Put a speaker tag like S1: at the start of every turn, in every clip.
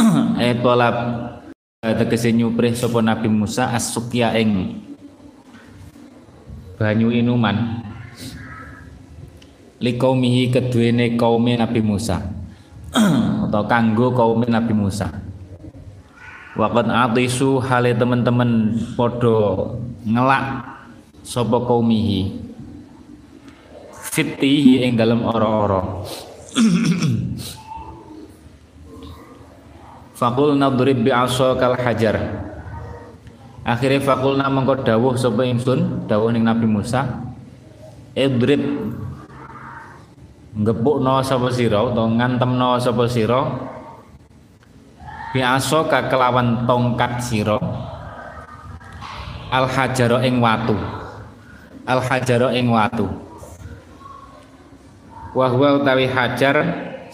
S1: eh tolap tegese nyuprih sapa Nabi Musa as-sukya ing banyu inuman. Likaumihi keduene kaume Nabi Musa. Atau kanggo kaume Nabi Musa. Wakat atisu hale teman-teman podo ngelak sapa kaumihi fitihi ing dalam ora-ora Fakul nadrib bi kal hajar. Akhirnya fakulna mengko dawuh sapa ingsun, dawuh ning Nabi Musa. Idrib ngepukno sapa sira utawa ngantemno sapa sira bi ka kelawan tongkat sira al hajaro ing watu al hajaro ing watu wa utawi hajar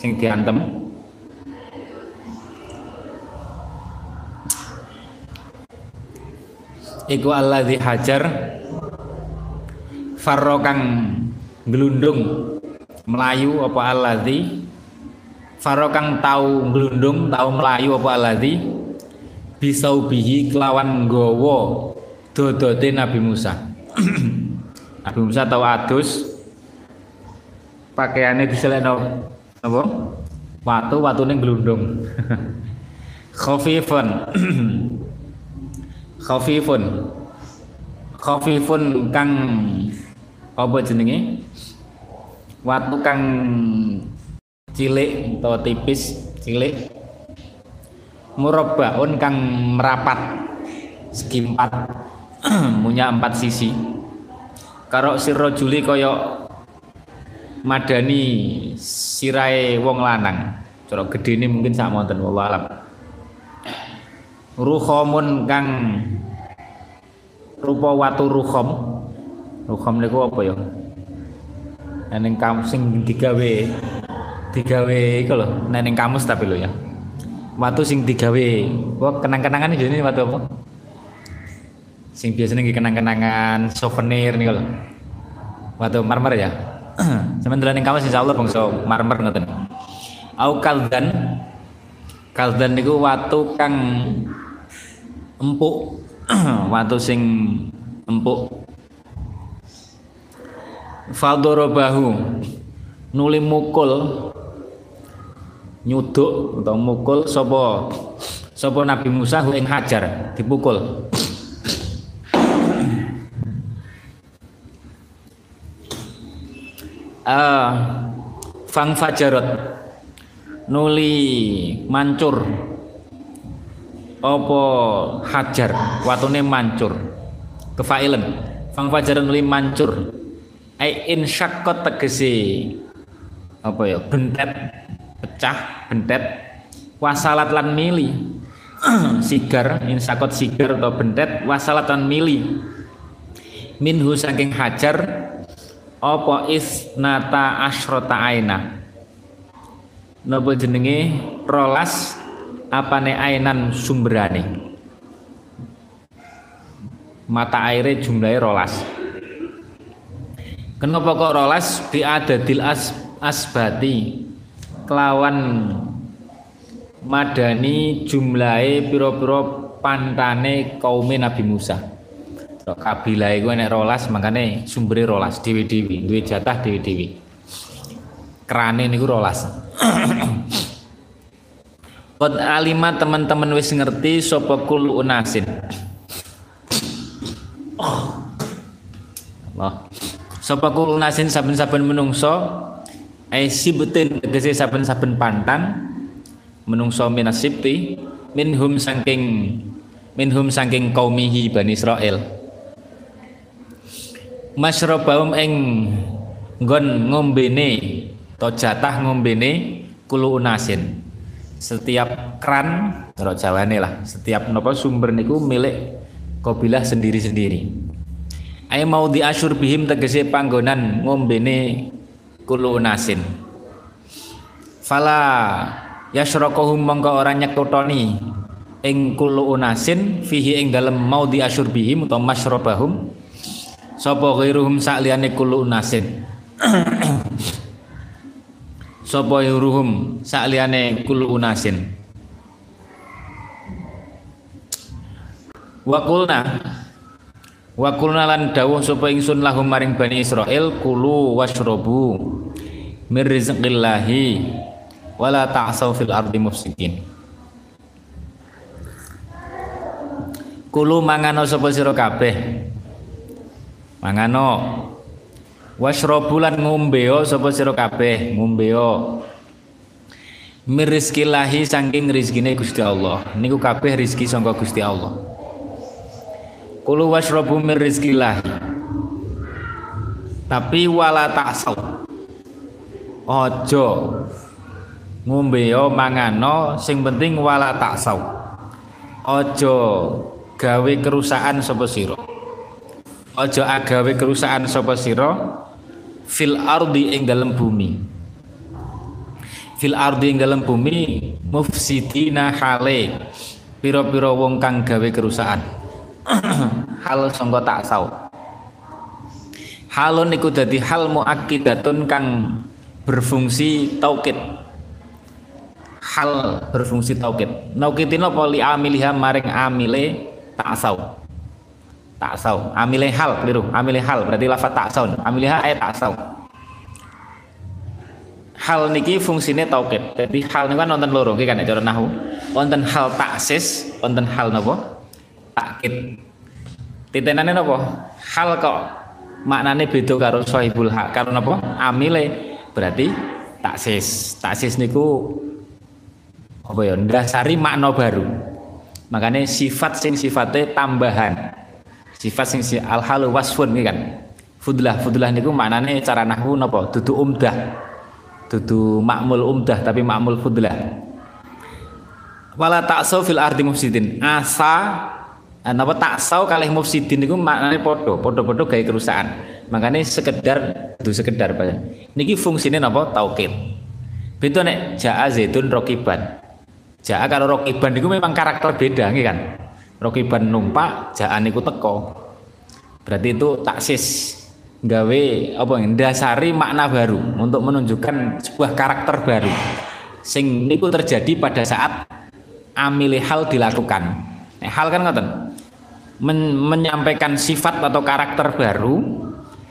S1: sing diantem iku alladzi hajar farro kang glundung melayu apa alladzi farro kang tau glundung tau melayu apa alladzi bisaubihi kelawan gowo dodote Nabi Musa. Nabi Musa tau adus. Pakaiannya diselekno apa? Watu watune glundung khafifan khafifun. Khafifun kang apa jenenge? Watu kang cilik atau tipis cilik. Murabbaun kang merapat segi empat. Punya empat sisi. Karo sirrojuli koyo madani sirai wong lanang. Cara ini mungkin sak monten wallahu alam ruhomun kang rupa watu ruhom. Ruhom niku apa ya? Neneng kamus sing digawe digawe iku lho neneng kamus tapi lho ya. Watu sing digawe kok kenang-kenangan ini watu apa? Sing biasanya kenang-kenangan souvenir nih kalau watu marmer ya. Sementara neng kamus insyaallah bangsa marmer ngoten. Au kaldan. Kaldan niku watu kang empuk. Watu sing empuk. Fadorobahu. Nuli mukul. Nyuduk atau mukul sopo sopo Nabi Musa ing hajar? Dipukul. Uh, fang fajarot. Nuli mancur apa hajar? Watune mancur. Kefailen. Fang fajaran li mancur. Ai in syaqqat tegese apa ya? Bentet. Pecah bentet. Wasalat lan mili. Sigar in sakot sigar atau bentet wasalat lan mili. Minhu saking hajar apa isnata asrota aina? Napa jenenge? Rolas apane ainan sumberane? Mata airnya jumlahnya rolas. Kenapa kok rolas? Biadadil as asbati. Kelawan madani jumlahe piro-piro pantane kaum Nabi Musa. Kabilah itu enek rolas makanya sumbernya rolas. Dewi-dewi duwe jatah dewi-dewi kerane niku rolas Qad alima teman-teman wis ngerti sapa kul unasin. Oh. Allah. Sapa kul unasin saben-saben menungso ai sibtin tegese saben-saben pantan menungso minasibti minhum saking minhum saking kaumihi Bani Israel. Masyrabahum ing nggon ngombene to jatah ngombene kulu unasin setiap kran kalau jawane lah setiap nopo sumber niku milik kobilah sendiri-sendiri. Ayo mau diasyur bihim tegese panggonan ngombene kulo nasin. Fala yasrokohum mongko orang nyekutoni ing kulo unasin fihi ing dalam mau diasyur bihim atau masrobahum. Sapa ghairuhum sakliyane kulo unasin sapa ruhum sakliyane kul unasin? Wa kulna. Lan dawuh sapa ingsun lahum maring bani Israil kulu washrabu mir rizqillahi wala ta'saw fil ardi mufsidin. Kulu mangano sapa sira kabeh? Mangano washrabu lan ngombeo sapa sira kabeh? Ngombeo mir rizqillahi saking rezekine Gusti Allah. Niku kabeh rezeki sangka Gusti Allah. Kulu washrabu mir rizqillahi tapi wala ta'saw ojo ngombeo mangano sing penting wala ta'saw ojo gawe kerusakan sapa sira. Ojo agawe kerusakan sapa sira fil ardi ing dalam bumi. Fil ardi ing dalam bumi mufsidina hale. Piro-piro wong kang gawe kerusakan. Hal sangka taksau halun niku dadi hal muakkidatun kang berfungsi taukid. Hal berfungsi taukid. Naukitin apa li amiliha maring amile taksau taksau amile hal keliru amile hal berarti lafat taksau amiliha ayat taksau hal niki fungsine taukid. Jadi hal niku kan wonten loro kan cara nahu. Wonten hal taksis, wonten hal napa? Takkid. Titenane napa? Hal kok maknane beda karo sahibul hak. Karo napa? Amile berarti taksis. Taksis niku apa ya? Ndasari makna baru. Makanya sifat sing sifatnya tambahan. Sifat sing si al halu wasfun iki kan. Fudlah, fudlah niku maknane cara nahu napa? Dudu umdah. Dudu makmul umdah tapi makmul fudlah. Wala taksau fil ardi mufsidin. Asa eh, napa taksau kalih mufsidin niku maknane padha padha-padha gawe kerusakan. Makanya sekedar itu sekedar niki fungsinya napa? Taukid beda nek jaa zaitun rokiban. Jaa kalau rokiban niku memang karakter beda nggih kan rokiban numpak jaa niku teko berarti itu taksis. Gawe apa dasari makna baru untuk menunjukkan sebuah karakter baru sing niku terjadi pada saat amili hal dilakukan. Nah, hal kan ngoten? Men, menyampaikan sifat atau karakter baru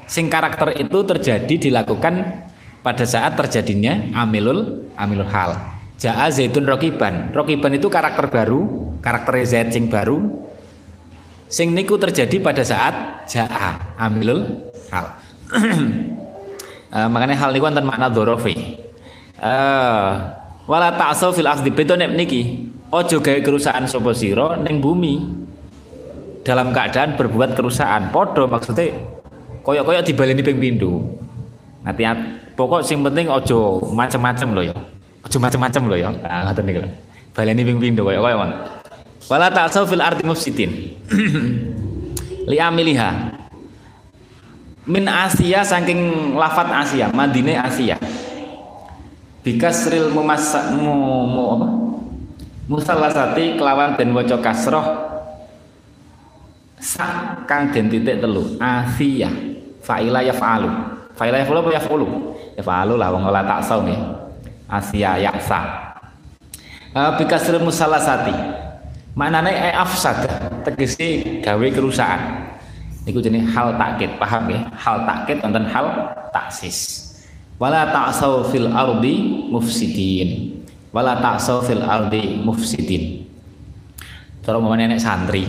S1: sing karakter itu terjadi dilakukan pada saat terjadinya amilul amilul hal jaa zaitun rokiban. Rokiban itu karakter baru karakter zaid sing baru sing niku terjadi pada saat jaa amilul hal. uh, makanya hal niku wonten makna dzorofi. Uh, wala ta'sau fil ardi beto nek niki. Ojo gawe kerusakan sapa sira ning bumi. Dalam keadaan berbuat kerusakan. Padha maksudnya koyok-koyok dibaleni ping pindho. Nanti pokok sing penting ojo macem-macem loh ya ojo macem-macem loh ya. Nah ngoten niku baleni ping pindho koyok-koyok wala ta'sau fil ardi mufsidin. Li amiliha. Min Asia saking lafat Asia Madine Asia. Bikasril mumasak mu, mu apa? Musalasati kelawan dan waca kasroh. Sak kang den titik telu Asia. Fa'ila yaf'alu. Fa'ila yaf'alu apa yaf'ulu? Yaf'alu lah wong ora tak saum ya Asia yaksa uh, bikasril musalasati maknane e afsada tegese gawe kerusakan Niku jenis hal takkit, paham ya? Hal takkit wonten hal taksis. Wala ta'sau fil ardi mufsidin. Wala ta'sau fil ardi mufsidin. Cara mau nenek santri.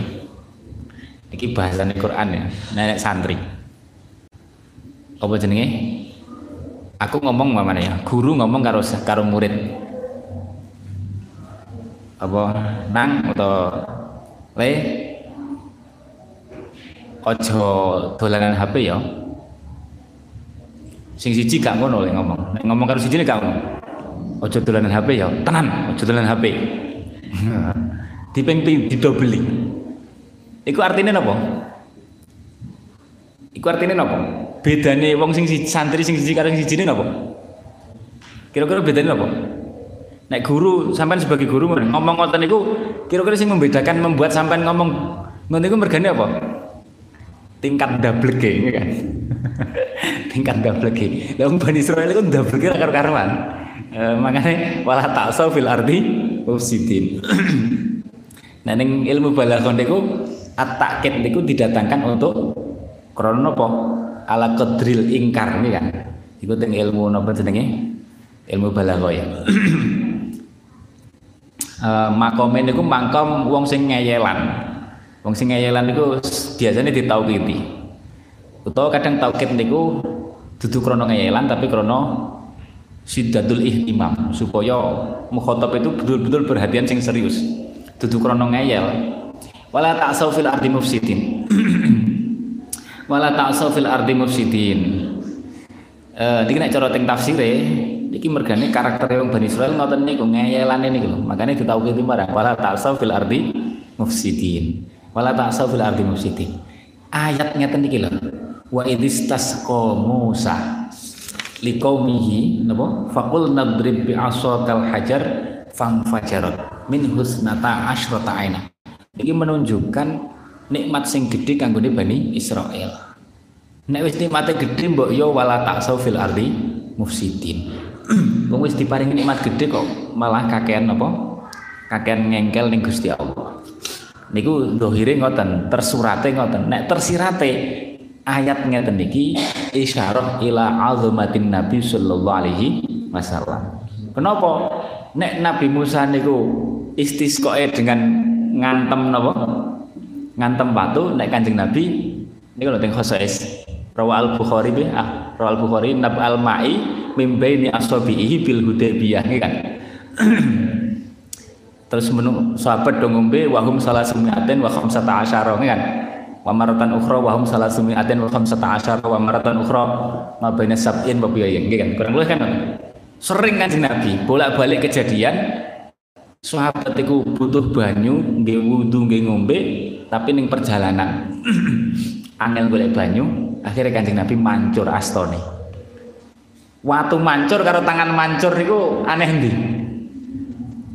S1: Niki bahasan Quran ya, nenek santri. Apa jenenge? Aku ngomong mana ya? Guru ngomong karo karo murid. Apa? Nang atau le? Ojo dolanan HP ya. Sing siji gak ngono lek ngomong. Nek ngomong karo siji gak ngono. Ojo dolanan HP ya. Tenan ojo dolanan HP diping didobeli. Iku artinya napa iku artinya napa bedane wong sing santri sing siji karo sing siji napa? Kira-kira bedane napa? Nek guru sampean sebagai guru ngomong ngoten niku kira-kira sing membedakan membuat sampean ngomong ngoten niku mergane apa? Tingkat double G kan? Tingkat G lah Bani Israel itu double G karo karuan e, makanya wala taksau fil ardi mufsidin. Nah ning ilmu balaghah niku at-takkid niku didatangkan untuk krono apa ala qadril ingkar ini kan. Iku teng ilmu napa jenenge? Ilmu balaghah ya. Uh, makome niku mangkom wong sing ngeyelan. Wong sing ngeyelan niku biasanya ditauhidi utawa kadang tauhid niku dudu krono ngeyelan tapi krono sidatul ihtimam supaya mukhatab itu betul-betul perhatian sing serius. Dudu krono ngeyel. Wala ta'sau fil ardi mufsidin wala ta'sau fil ardi mufsidin. Eh niki nek cara teng tafsire iki mergane karakter wong Bani Israil ngoten niku ngeyelane niku lho. Makane ditauhidi marang wala ta'sau fil ardi mufsidin. Wala ta'sau fil ardi mufsidin. Ayat ngeten iki lho. Wa idistasqa Musa liqaumihi napa? Faqul nadrib bi asakal hajar fajarat min husnata asyrata aina. Ini menunjukkan nikmat sing gede kanggone Bani Israel nek wis nikmate gede mbok yo wala taksau fil ardi mufsidin wong wis diparingi nikmat gede kok malah kakean apa kakean ngengkel ning Gusti Allah niku dohire ngoten tersurate ngoten nek tersirate ayat ngeten iki isyarah ila azamatin Nabi sallallahu alaihi wasallam. Kenapa? Nek Nabi Musa niku istisqae dengan ngantem napa? Ngantem batu nek Kanjeng Nabi niku lho teng khosais. Rawa al-Bukhari be ah, Rawa al-Bukhari nab al-ma'i mim baini asabihi bil hudaybiyah kan. Terus menu sahabat dong wahum salah sumiaten wa khamsata asyara kan wa maratan ukhra wa hum salasumi atin wa khamsata asyara wa maratan ukhra ma baina sab'in wa biyayin kan kurang lebih kan sering kan Nabi bolak-balik kejadian sahabat itu butuh banyu nggih wudu nggih ngombe tapi ning perjalanan angel golek banyu akhirnya kanjeng Nabi mancur astone. Waktu mancur karo tangan mancur niku aneh ndi?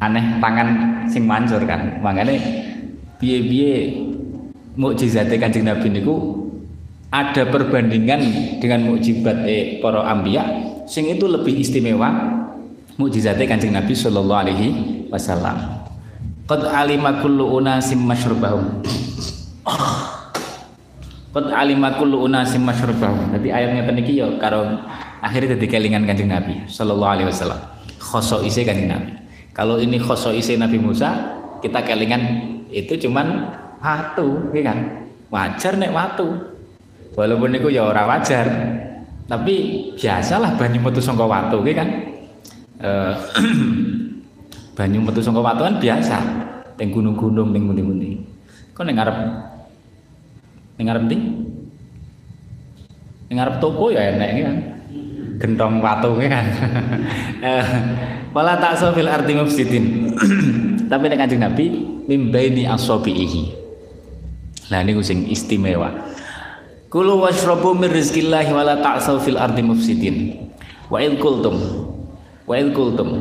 S1: Aneh tangan sing mancur kan. Makanya biye-biye mukjizatnya kanjeng Nabi niku ada perbandingan dengan mukjizat eh, para ambiya sing itu lebih istimewa mukjizatnya kanjeng Nabi Shallallahu Alaihi Wasallam. Qad alima kullu unasim mashrubahum. Qad alima kullu unasim mashrubahum. Jadi ayatnya tadi yo karo akhirnya jadi kelingan kanjeng Nabi Shallallahu Alaihi Wasallam. Khoso isi kanjeng Nabi. Kalau ini khoso isi Nabi Musa, kita kelingan itu cuman watu ya kan wajar nek watu walaupun itu ya orang wajar tapi biasalah banyu metu sangka watu ya kan eh, banyu metu sangka watu kan biasa. Teng gunung-gunung teng pundi-pundi kok ning ngarep ning ngarep ndi? Ning ngarep toko ya enek kan gentong watu ya kan wala takso fil arti mufsidin. Tapi nek kanjeng Nabi mimbaini asobihi Nah ini sing istimewa. Kulu washrabu min rizqillahi wa la ta'saw fil ardi mufsidin. Wa id kultum wa id kultum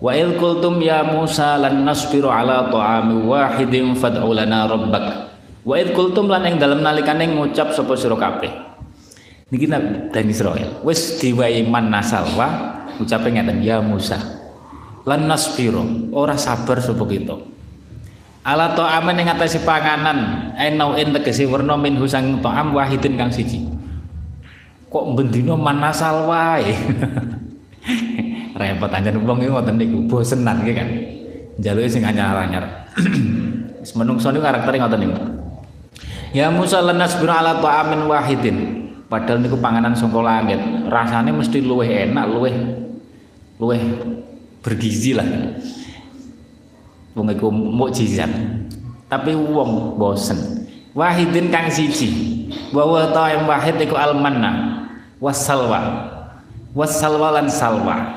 S1: wa id kultum ya Musa lan nasbiru ala ta'ami wahidin fad'u lana rabbak. Wa id kultum lan ing dalem nalikane ngucap sapa sira kabeh. Niki dan Israel. Wis diwai man nasalwa ucape ngeten ya Musa. Lan nasbiru ora sabar sapa kita ala ta'aman ing atase panganan enauin tegese werna min husang ta'am wahidin kang siji kok bendino manasal wae repot anjen wong iki ngoten niku. Bosenan iki kan jaluke sing anyar-anyar wis menungso niku karaktere ngoten niku. Ya Musa lanas bir ala ta'amin wahidin. Padahal niku panganan saka langit. Rasane mesti luwih enak luwih luwih bergizi lah. Wong iku mukjizat. Tapi wong bosen. Wahidin kang siji. Wa wa ta'im wahid iku almanna. Wasalwa wasalwa lan salwa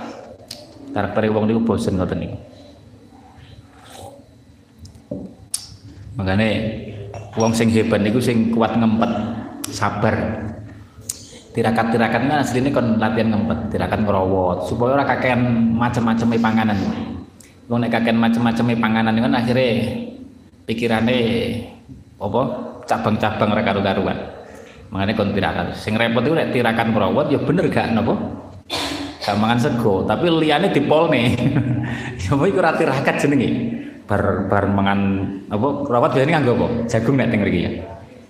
S1: karakter wong niku bosen ngoten niku. Makanya wong sing hebat niku sing kuat ngempet sabar. Tirakat-tirakat kan aslinya kon latihan ngempet tirakat ngerawat supaya ora kakean macam-macam panganan. Wong nek kakek macam-macam panganan kan akhirnya pikirannya apa? Cabang-cabang reka karu-karuan. Makanya kon tirakan sing repot itu nek tirakan perawat ya bener gak napa gak mangan sego tapi liane dipol nih. Ya mau iku tirakat jenenge? Bar bar mangan apa rawat biasanya nganggo apa? Jagung nek teng mriki ya?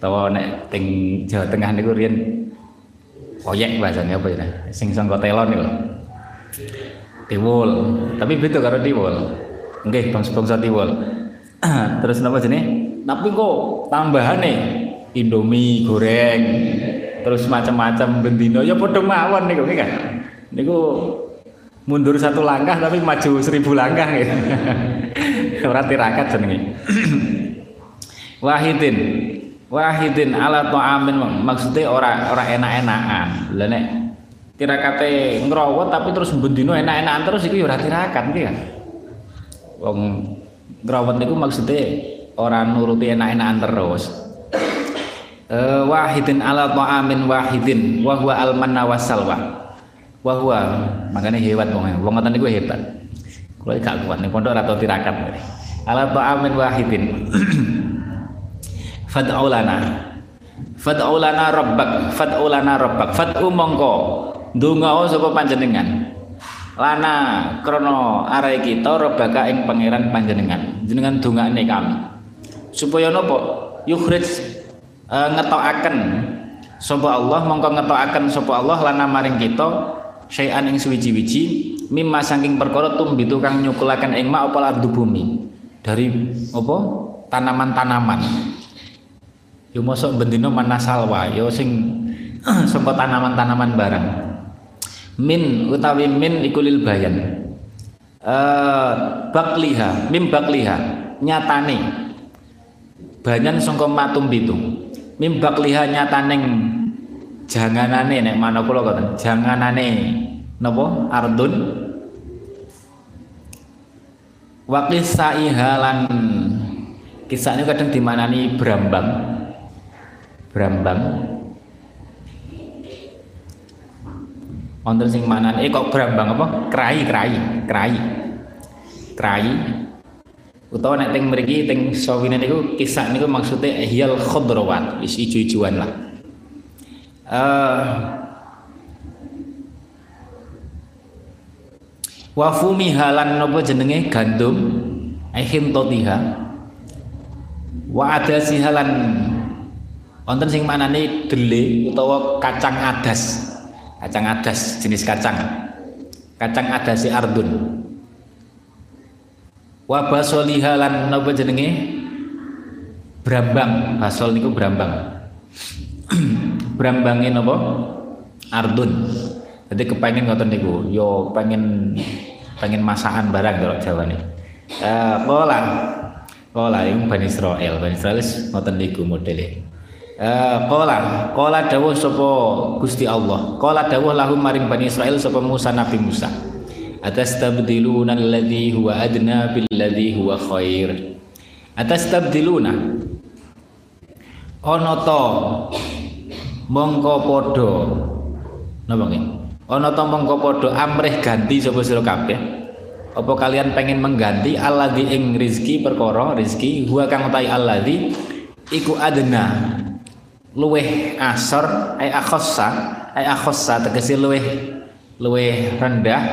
S1: Utawa nek teng Jawa Tengah niku riyen oyek bahasanya apa ya? Sing sangka telon niku tiwul. Tapi beda karo tiwul. Nggih bangsa-bangsa tiwul. Terus napa jenenge? Tapi kok tambahane? Indomie goreng terus macam-macam bendino ya padha mawon niku kan niku mundur satu langkah tapi maju seribu langkah gitu. ora tirakat jenenge. Wahidin. Wahidin ala ta'amin maksudnya ora ora enak-enakan. Lha nek tirakate ngrowot tapi terus bendino enak-enakan terus iku ya ora tirakat iki kan wong ngrowot niku maksudnya ora nuruti enak-enakan terus. Uh, wahidin ala ta'amin wahidin wa huwa al-manna wasalwa wahwa makanya hebat wong wong ngoten niku hebat. Kula gak kuat ning pondok atau tirakat ala ta'amin wahidin. Fad'u lana. Fad'u lana rabbak. Fad'u lana rabbak. Fad'u mongko. Ndonga sapa panjenengan? Lana krono arai kita rabbaka ing pangeran panjenengan. Jenengan dongane kami. Supaya napa yukhrij uh, ngetokaken sapa Allah. Mongko ngetokaken sapa Allah lana maring kita syai'an ing suwiji-wiji mimma saking perkara tumbitu kang nyukulaken ing ma apa ardu bumi. Dari apa? Tanaman-tanaman. Yo mosok bendino manasalwa yo sing saka tanaman-tanaman barang. Min utawi min ikulil bayan. Uh, bakliha mim bakliha nyatane. Banyan sangka matum bitu mim bakliha nyataning janganane nek mana kula ngoten janganane napa? Ardun. Wa kisaihalan kisah ini kadang dimanani brambang. Brambang. Wonten sing manani eh kok brambang apa? Krai krai krai. Krai. Utawa nek teng mriki teng sawine niku kisah niku maksudnya hiyal khadrawat is ijo-ijoan lah uh, wa fumihalan napa jenenge? Gandum. Aihim totiha. Wa adasihalan wonten sing manane dele utawa kacang adas. Kacang adas jenis kacang. Kacang adasi ardun. Wa basolihalan napa jenenge? Brambang. Basol niku brambang brambangin apa? Ardun. Jadi kepengen ngoten niku yo pengen pengen masakan barang kalau Jawa nih uh, pola pola yang Bani Israel. Bani Israel ngoten niku modelnya Uh, kola kola dawuh sapa Gusti Allah? Kola dawuh lahum maring Bani Israel sapa Musa Nabi Musa. Atas tabdiluna alladhi huwa adna billadhi huwa khair. Atas tabdiluna to mongko padha. Napa nggih? Ana ta mongko padha amrih ganti sapa sira kabeh? Apa kalian pengen mengganti? Alladzi ing rizki perkara rizki huwa kang utai alladzi iku adna. Luweh asor ay akhassa ay akhassa tegese luweh luweh rendah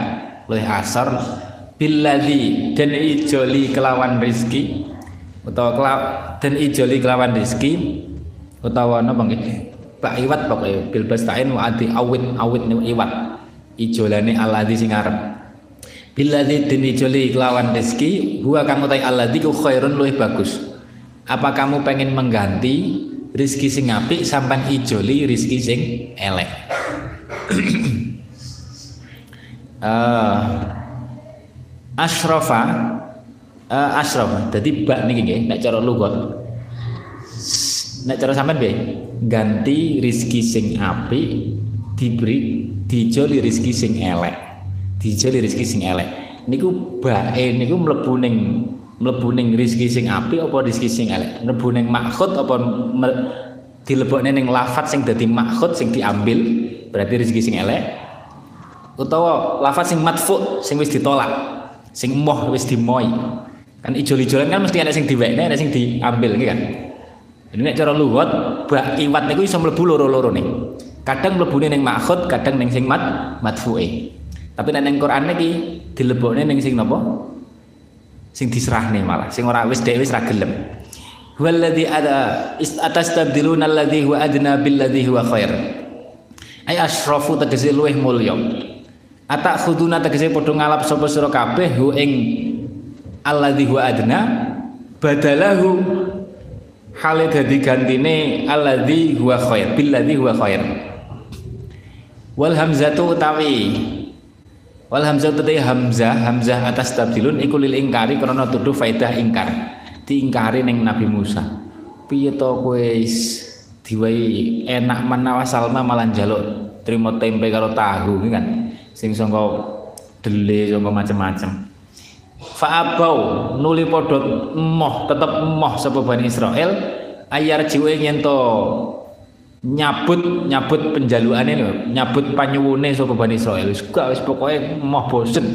S1: luweh asor. Billadzi dan ijoli kelawan rizki utawa dan ijoli kelawan rizki utawa napa nggih Pak iwat pokoknya. Bil bastain wa adi awit awit iwat. Ijolane alladzi sing arep. Billadzi den ijoli kelawan rezeki huwa kang utai alladzi ku khairun luwih bagus. Apa kamu pengen mengganti rizki sing apik sampan ijoli rizki sing elek? Uh, asrofa uh, asrofa jadi bak niki nggih nek cara lugat nek cara sampean piye? Ganti rizki sing api diberi dijoli rizki sing elek. Dijoli rizki sing elek. Niku bae niku mlebu ning mlebu ning rizki sing api apa rizki sing elek? Mlebu ning makhud apa dilebokne ning lafat sing dadi makhud sing diambil berarti rizki sing elek. Utawa lafat sing madfu sing wis ditolak sing moh wis dimoi kan ijol-ijolan kan mesti ada sing diwekne ada sing diambil gitu kan jadi nek cara lugat bak iwat niku iso mlebu loro-loro nih. Kadang mlebune ning makhud, kadang ning sing mat madfu'e. Tapi nek ning Quran niki dilebokne ning sing napa? sing diserahne malah sing ora wis dhewe wis ra gelem huwallazi ada atas tabdiluna alladzi huwa adna billadzi huwa khair ay asrafu tegese luweh mulya atak khuduna tegese padha ngalap sapa sira kabeh hu ing alladzi huwa adna badalahu hale dadi gantine alladzi huwa khair billadzi huwa khair wal hamzatu utawi Wal hamzah tadi hamzah hamzah atas tabdilun iku lil ingkari karena tuduh faedah ingkar. Diingkari ning Nabi Musa. Piye to kowe diwai enak menawa salma malah njaluk terima tempe karo tahu kan. Sing sangka dele sangka macam-macam. Fa'abau nuli padha moh tetep moh sapa Bani Israel ayar jiwe yen to nyabut nyabut penjalukane lho, nyabut panyuwune sapa Bani Israil. Wis gak wis moh bosen.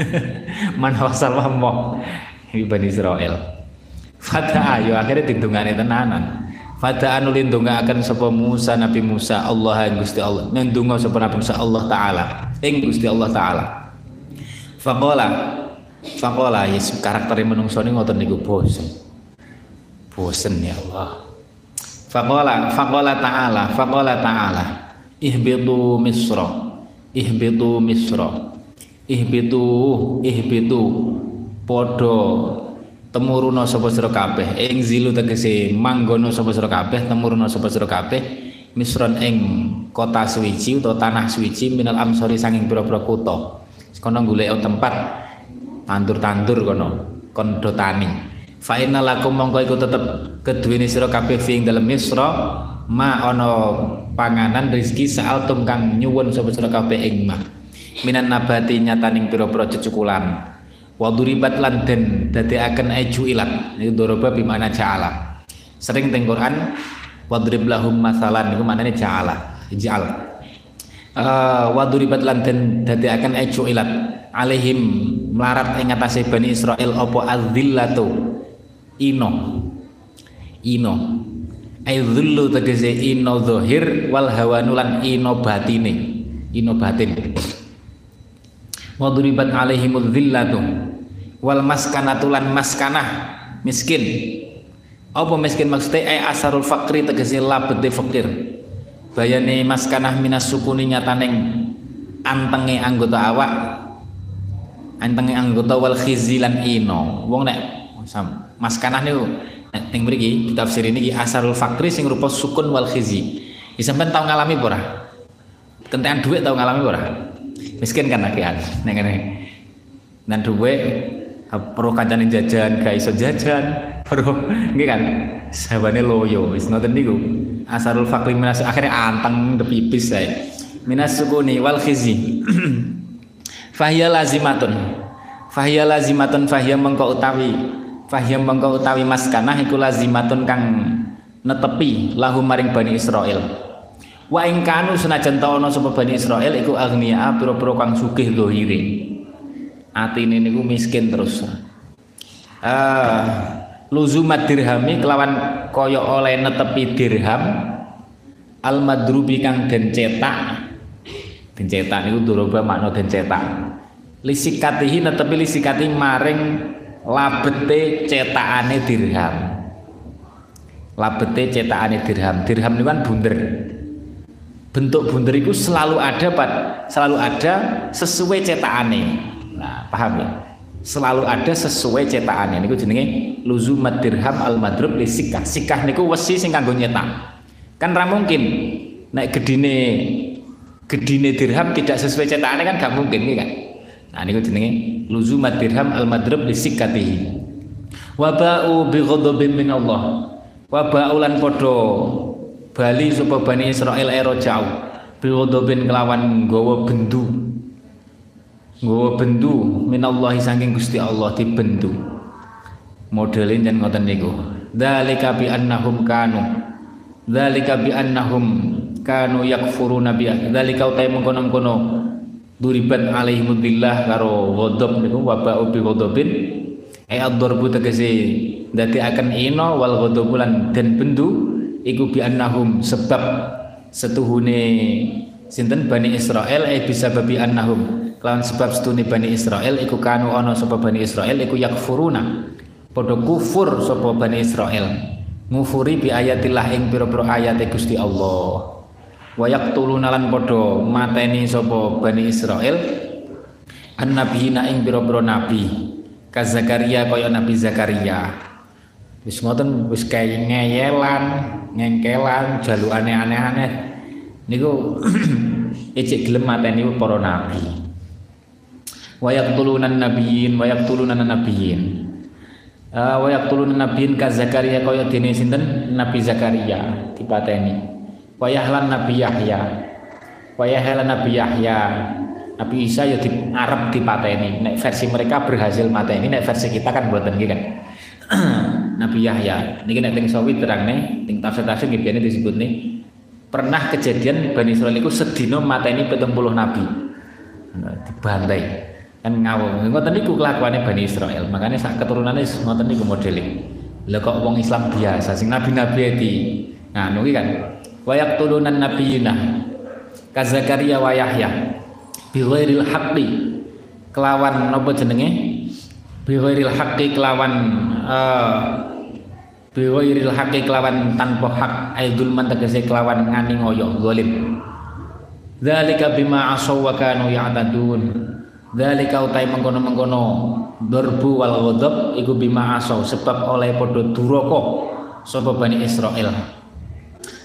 S1: Mana wasal Bani Israil. Fata ayo akhirnya dindungane tenanan. Fata anu lindungaken sapa Musa Nabi Musa Allah Gusti Allah. Nendungo sapa Nabi Musa Allah taala. Ing Gusti Allah taala. Faqala Faqala yes karakter menungso ini ngoten niku bosen. Bosen ya Allah. Faqala faqala ta'ala faqala ta'ala. Ihbitu misra ihbitu misra. Ihbitu ihbitu. Padha temuruna sapa sira kabeh. Ing zilu tegese manggono sapa sira kabeh temuruna sapa sira kabeh. Misron ing kota suwiji utawa tanah suwiji minal amsori sanging pira-pira kutha. Kono golek tempat tandur-tandur kono kon do tani fa lakum mongko iku tetep keduweni sira kabeh fi dalem misra ma ana panganan rezeki saaltum kang nyuwun sapa sira kabeh ing ma minan nabati nyataning pira-pira cecukulan wa duribat lan den dadekaken ilat itu doroba bimana ja'ala. Sering teng Quran wadrib lahum masalan niku maknane ja'ala ij'al. Uh, wa duribat lan den dadekaken eju ilat alaihim melarat ing atase Bani Israel apa adzillatu? Ino. Ino. Ay tegese ino zahir wal hawanulan ino batine. Ino batin. Wa duribat alaihimul dhillatu wal maskanatulan maskanah. Miskin. Apa miskin maksudnya? Ay asarul fakri tegese labete fakir. Bayane maskanah minas sukuni nyataning antenge anggota awak antenge anggota wal khizilan ino wong nek maskanah niku ning mriki tafsir ini asarul fakri sing rupa sukun wal khizi. Ya sampean tau ngalami ora? Kentekan duit tau ngalami ora? Miskin kan akehan ning kene. Nan duit perlu kancane jajan gak iso jajan perlu nggih kan sabane loyo wis ngoten niku asarul fakri minas akhirnya anteng depipis saya minas sukuni wal khizi fahya lazimatun fahya lazimatun fahya mengko utawi Fahyam mengko utawi maskanah iku lazimatun kang netepi lahu maring Bani Israel. Wa ing kanu senajan ta sapa Bani Israel iku agnia pira-pira kang sugih zahire. Atine niku miskin terus. Uh, luzumat dirhami kelawan kaya oleh netepi dirham al madrubi kang den cetak den cetak niku duroba makna den cetak lisikatihi netepi lisikati maring labete cetakane dirham. Labete cetakane dirham. Dirham itu kan bunder. Bentuk bunder itu selalu ada Pak selalu ada sesuai cetakane. Nah paham ya? Selalu ada sesuai cetakane. Niku jenenge luzumat dirham al madrub li sikah. Niku wesi sing kanggo nyetak. Kan ra mungkin gedine gedine dirham tidak sesuai cetakane kan gak mungkin kan Nah niku jenenge luzumat dirham al madrub li sikatihi. Wa ba'u bi ghadabin min Allah. Wa ba'u lan padha bali sapa Bani Israil ero jauh. Bi ghadabin kelawan nggawa bendu. Nggawa bendu min Allah saking Gusti Allah dibendu. Modelin jan ngoten niku. Dzalika bi annahum kanu. Dzalika bi annahum kanu yakfuruna bi dzalika utai mengkono-kono duribat alaihimudillah karo ghadab niku waba'u bi ghadabin. Ay ad-darbu tegese dadi akan ino wal ghadabulan dan bendu iku bi annahum sebab setuhune sinten? Bani Israel ay bisa babi annahum. Lawan sebab setune Bani Israel iku kanu ana sapa Bani Israel iku yakfuruna. Padha kufur sapa Bani Israel. Ngufuri bi ayatillah ing pira-pira ayat Gusti Allah wa yaqtuluna lan padha mateni sapa Bani Israel annabiyina ing pira-pira nabi. Ka Zakaria Nabi Zakaria. Wis ngoten wis kaya ngeyelan ngengkelan jalukane aneh-aneh. Niku ecek gelem mateni para nabi. Wa yaqtuluna nabiyyin wa yaqtuluna nabiyyin uh, wa yaqtuluna nabiyyin ka Zakaria kaya dene sinten? Nabi Zakaria dipateni wa yahlan Nabi Yahya. Wa yahlan Nabi Yahya. Nabi Isa ya di Arab dipateni. Nek versi mereka berhasil mateni nek versi kita kan mboten nggih kan? Nabi Yahya. Niki nek teng sawi terangne teng tafsir-tafsir nggih biyen disebut nih pernah kejadian Bani Israil itu sedino mateni 70 nabi. Nah, dibantai. Kan ngawur. Ngoten niku kelakuane Bani Israel. Makanya sak keturunane ngoten niku modele lha kok wong Islam biasa sing nabi-nabi nah niki kan wayak tulunan nabiyina. Ka Zakaria wa Yahya. Bi ghairil kelawan napa jenenge? Bi ghairil kelawan uh, bi ghairil haqqi kelawan tanpa hak. Aidul man tegese kelawan ngani ngoyo zalim. Dzalika bima asaw wa kanu ya'tadun. Dzalika utai mengkono-mengkono darbu wal ghadab iku bima asaw sebab oleh padha duraka sapa Bani Israel.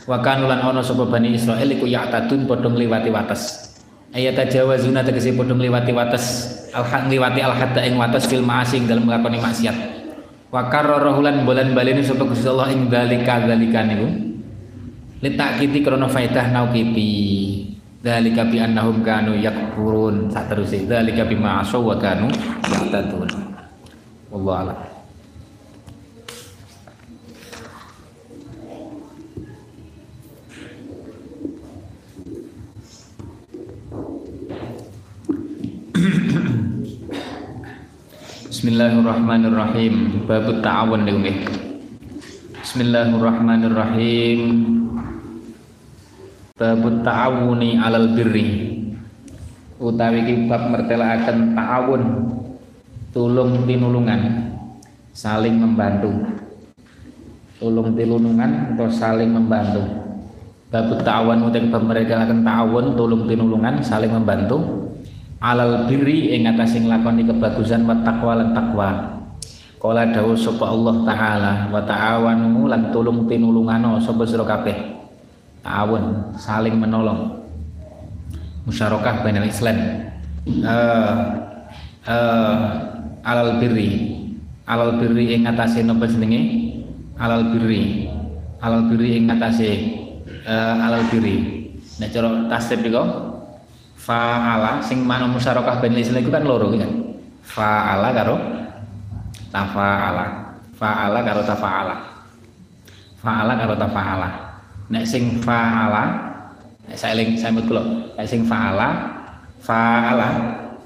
S1: Wa kanu lan ana sapa Bani Israel iku ya'tadun padha ngliwati wates. Ayat tajawazuna tegese padha ngliwati wates al ngliwati al hadda ing wates fil ma'asing dalam nglakoni maksiat. Wa karrahulan bolan balene sapa Gusti Allah ing dzalika dzalika niku. Litakiti krana faedah nauqipi. Dzalika bi annahum kanu yakfurun. Sak teruse dzalika bima asaw wa kanu ya'tadun. Wallahu a'lam. Bismillahirrahmanirrahim. Bab ta'awun niku nggih. Bismillahirrahmanirrahim. Bab ta'awuni alal birri. Utawi iki bab mertelakaken ta'awun. Tulung tinulungan. Saling membantu. Tulung tinulungan atau saling membantu. Bab ta'awun utawi bab mertelakaken ta'awun tulung tinulungan saling membantu alal birri ing atase nglakoni kebagusan wa taqwa lan takwa. Kala dawuh sapa Allah taala wa ta'awanu lan tulung tinulungano sapa sira kabeh. Ta'awun saling menolong. Musyarakah bainal Islam. Uh, uh, alal birri alal birri ing atase napa jenenge? Alal birri. Alal birri ing atase uh, alal birri. Nek cara tasdif iku fa'ala sing mana musyarakah bani Islam itu kan loro kan fa'ala karo tafa'ala. Fa'ala karo tafa'ala. Fa'ala karo tafa'ala. Nek sing fa'ala nek saya eling saya kula nek sing fa'ala fa'ala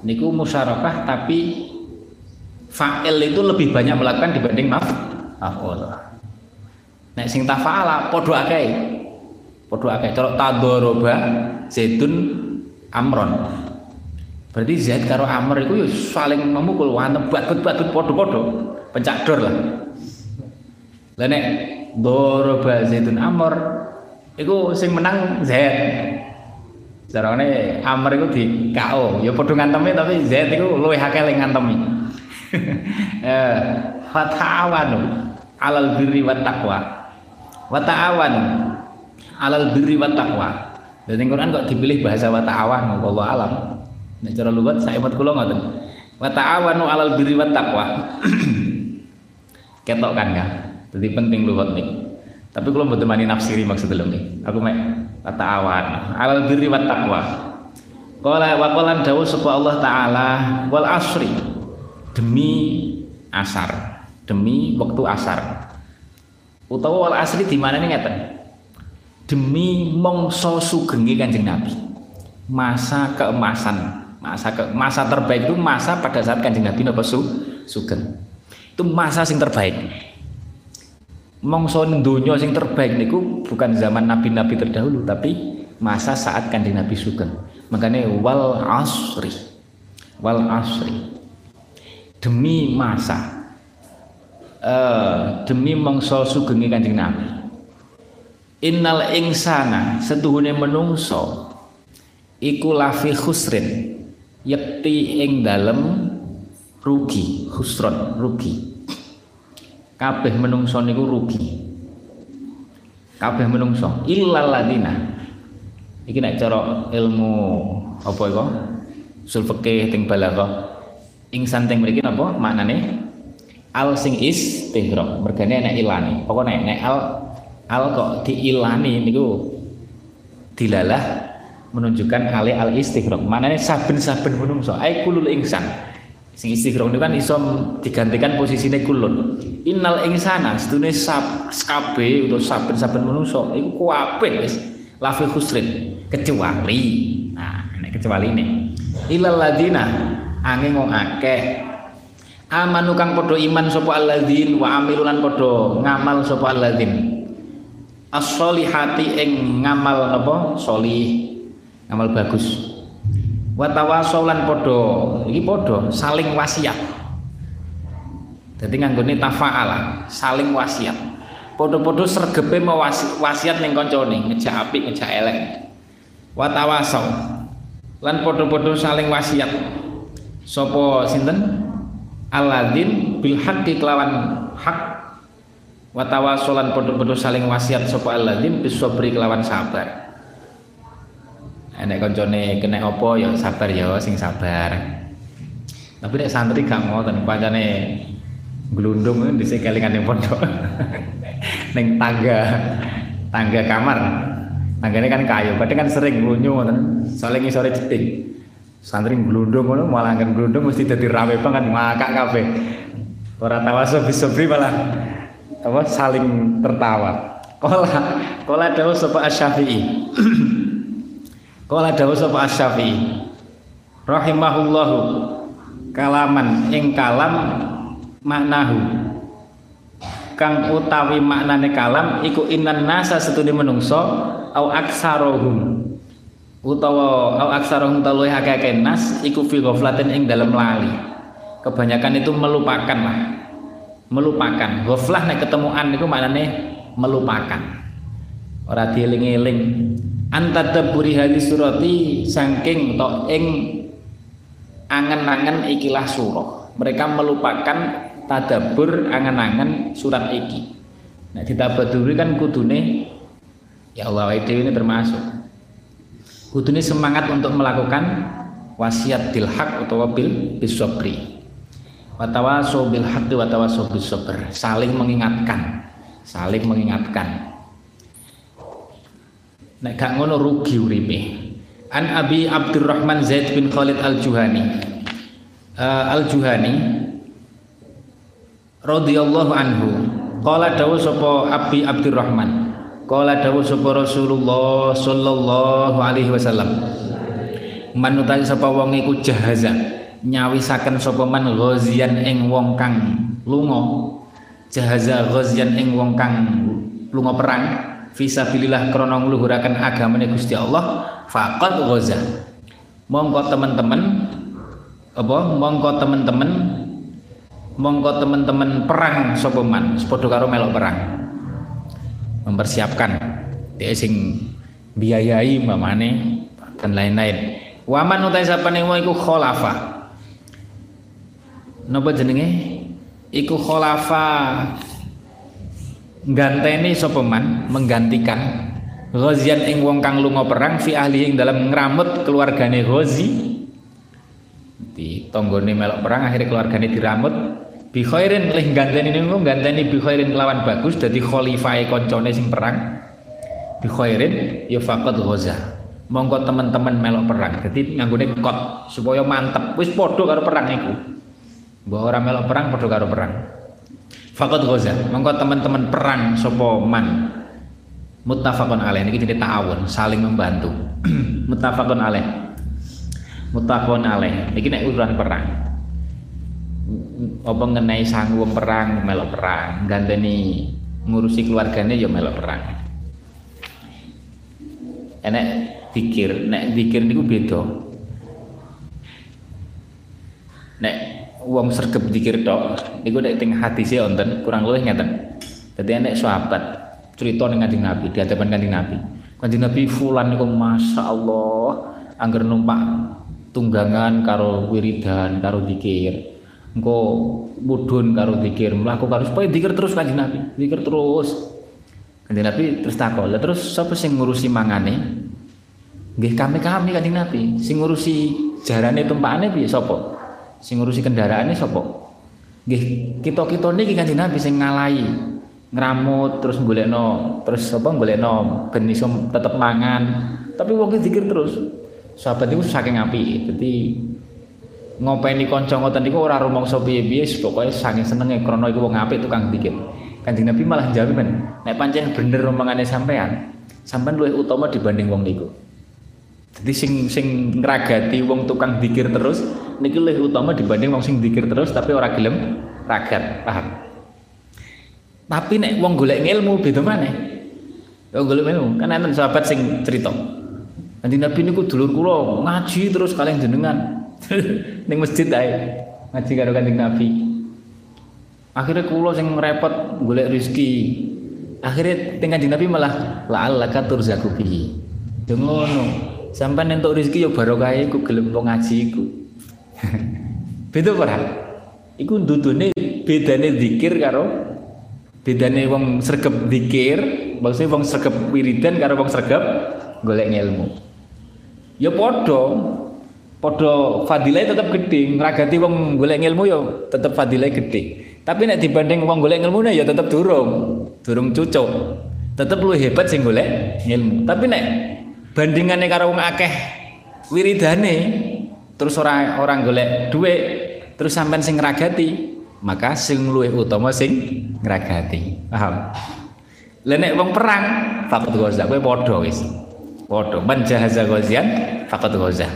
S1: niku musyarakah tapi fa'il itu lebih banyak melakukan dibanding maf maf'ul. Nek sing tafa'ala padha akeh. Padha akeh. Cara tadoroba zaitun Amron. Berarti Zaid karo Amr itu ya saling memukul wantem batut-batut podo-podo, pencak dor lah. Lah nek doroba Zaidun Amr iku sing menang Zaid. Jarane Amr iku di KO, ya padha ngantemi tapi Zaid iku luwih akeh ling ngantemi. eh alal birri wat taqwa. Wa alal birri wat taqwa. Dan Quran kok dipilih bahasa wa ta'awan Allah alam. Nek cara lugat saya imut kula ngoten. Wa ta'awanu 'alal birri wat taqwa. Ketok kan ya. Jadi penting lugat nih. Tapi kalau mboten mani nafsiri maksud lho nih. Aku mek wa ta'awan 'alal birri wat taqwa. Qala wa qala dawuh sapa Allah taala wal asri demi asar, demi waktu asar. Utawa wal asri di mana nih ngeten? Demi mongso sugenge Kanjeng Nabi. Masa keemasan, masa ke masa terbaik itu masa pada saat Kanjeng Nabi napa su, sugeng. Itu masa sing terbaik. Mongso donya sing terbaik niku bukan zaman nabi-nabi terdahulu tapi masa saat Kanjeng Nabi sugeng. Makanya wal asri wal asri demi masa uh, demi mangsa sugenge Kanjeng Nabi innal insana setuhune menungso iku lafi khusrin yakti ing dalem rugi khusron rugi. Kabeh menungso niku rugi. Kabeh menungso. Illal ladina. Iki nek cara ilmu apa iku? Usul fikih ting balaghah ingsan ting mriki napa maknane? Al sing is tegro mergane nek ilani pokoknya nek al al kok diilani niku? Dilalah menunjukkan ale al istighraq maknane saben-saben menungso. Ai kulul ingsan. Sing istighraq itu kan iso digantikan posisine kulun. Innal insana setune sab skabe utawa saben-saben menungso iku kuwabe wis. Lafi khusrin. Kecuali. Nah nek kecuali ini. Ilal ladina angin wong akeh. Amanu kang padha iman sapa alladzin wa amilulan padha ngamal sapa alladzin as-solihati ing ngamal napa solih. Ngamal bagus. Wa tawasolan padha iki padha saling wasiat. Dadi nganggone tafa'ala saling wasiat. Padha-padha sregepe mau wasiat ning kancane ngejak apik ngejak elek. Wa tawasau. Lan padha-padha saling wasiat. Sapa sinten? Alladzin bil haqqi kelawan hak wa tawasolan padha-padha saling wasiat sapa alladzin bis sabri kelawan sabar. Enek koncone kena opo ya sabar ya sing sabar. Tapi nek santri gak ngoten pancane glundung di kelingan ning pondok. Ning tangga tangga kamar. Tanggane kan kayu padahal kan sering lunyu ngoten soalnya ngisore ceting santri glundung ngono malah kan glundung mesti dadi rame banget makak kabeh. Ora tawaso bisobri malah apa? Saling tertawa. Kola kola dawuh sapa asy-syafi'i. Kala dawuh sapa Asy-Syafi'i. Rahimahullahu kalaman ing kalam maknahu. Kang utawi maknane kalam iku inan nasa setune menungso au aksarohum. Utawa au aksarohum taluh akeh nas iku fi ghaflatin ing dalam lali. Kebanyakan itu melupakan lah melupakan. Ghaflah nek ketemuan niku maknane melupakan. Ora dieling-eling. Antadaburi hadis surati saking to ing angen-angen ikilah surah. Mereka melupakan tadabur angen-angen surat iki. Nah ditabaduri kan kudune ya Allah itu ini termasuk. Kudune semangat untuk melakukan wasiat bil haq atau bil bisobri watawaso bil haqqi watawaso bisobr saling mengingatkan. Saling mengingatkan. Nek gak ngono rugi uripe. An abi abdurrahman zaid bin khalid al juhani uh, eh, al juhani radhiyallahu anhu. Qala dawu sapa abi abdurrahman. Qala dawu sapa rasulullah sallallahu alaihi wasallam. Man sapa wong iku jahaza nyawisaken sapa man ghazian ing wong kang lunga? Jahaza ghazian ing wong kang lunga perang? Fisabilillah krana ngluhuraken agamane Gusti Allah faqad ghaza. Mongko teman-teman apa mongko teman-teman mongko teman-teman perang sapa man padha karo melok perang. Mempersiapkan. Dia sing biayai mamane dan lain-lain. Waman utai sapane wong iku khulafa napa jenenge? Iku khulafa. Ganteni sapa man? Menggantikan Ghazian ing wong kang lunga perang fi ahli ing dalam ngramut keluargane Ghazi. Di tonggone melok perang akhirnya keluargane diramut. Bi khairin lih ganteni niku ganteni bi khairin kelawan bagus dadi khalifahe koncone sing perang. Bi khairin ya faqad ghaza. Monggo teman-teman melok perang. Dadi nganggone kot supaya mantep. Wis padha karo perang iku mbok ora melok perang padha karo perang. Fakot goza, mongko teman-teman perang sopo man? Muttafaqun alaih. Ini jadi ta'awun saling membantu. Muttafaqun alaih. Muttafaqun alaih. Ini nek urusan perang. Apa ngenai sanggup perang melok perang. Gandeni ngurusi keluarganya ya melok perang. Enek pikir nek pikir niku beda. Nek wong sergep dikir tok niku nek teng hadise wonten kurang luwih ngeten. Dadi nek sahabat cerita ning Kanjeng Nabi di hadapan Kanjeng Nabi. Kanjeng Nabi fulan niku masyaallah angger numpak tunggangan karo wiridan karo dikir. Engko mudhun karo dikir, mlaku karo supaya dikir terus Kanjeng Nabi, dikir terus. Kanjeng Nabi terus takon, "Lah terus sapa sing ngurusi mangane?" Nggih kami-kami Kanjeng Nabi, sing ngurusi jarane tumpakane piye sapa? Sing ngurusi kendaraane sapa? Nggih, kita-kita niki Kanjeng Nabi sing ngalahi ngramut terus golekno terus apa golekno ben iso tetep mangan. Tapi wong zikir terus. Sahabat itu saking api. Jadi ngopeni kanca ngoten niku ora rumangsa piye-piye pokoke saking senenge krana iku wong apik tukang zikir. Kanjeng Nabi malah jawab men, nek pancen bener omongane sampean, sampean luwih utama dibanding wong niku. Jadi sing sing ngragati wong tukang dikir terus niki lebih utama dibanding wong sing dikir terus tapi ora gelem ragat, paham? Tapi nek wong golek ilmu beda maneh. Wong golek ilmu, kan enten sahabat sing cerita. Nanti Nabi niku dulur kula ngaji terus kalian jenengan ning masjid ae. Ngaji karo Kanjeng Nabi. Akhirnya kula sing repot golek rezeki. Akhirnya tinggal Nabi malah la'allaka turzaku bihi. Dengono. Sampai entuk rezeki ya barokah iku gelem ngaji iku. Beda ora? Iku ndudune bedane zikir karo bedane wong sregep zikir, maksudnya wong sregep wiridan karo wong sregep golek ilmu. Ya padha padha fadilah tetap gede, ngragati wong golek ilmu ya tetap fadilah gede. Tapi nek dibanding wong golek ilmune ya tetap durung, durung cucuk. Tetep lu hebat sing golek ilmu. Tapi nek bandingannya karo wong akeh wiridane terus orang orang golek duit. Terus sampean sing ngragati maka sing luwih utama sing ngragati. Paham? Lha nek perang faqat ghaza. Kowe padha wis. Padha. Man jahaza ghazian faqat ghaza.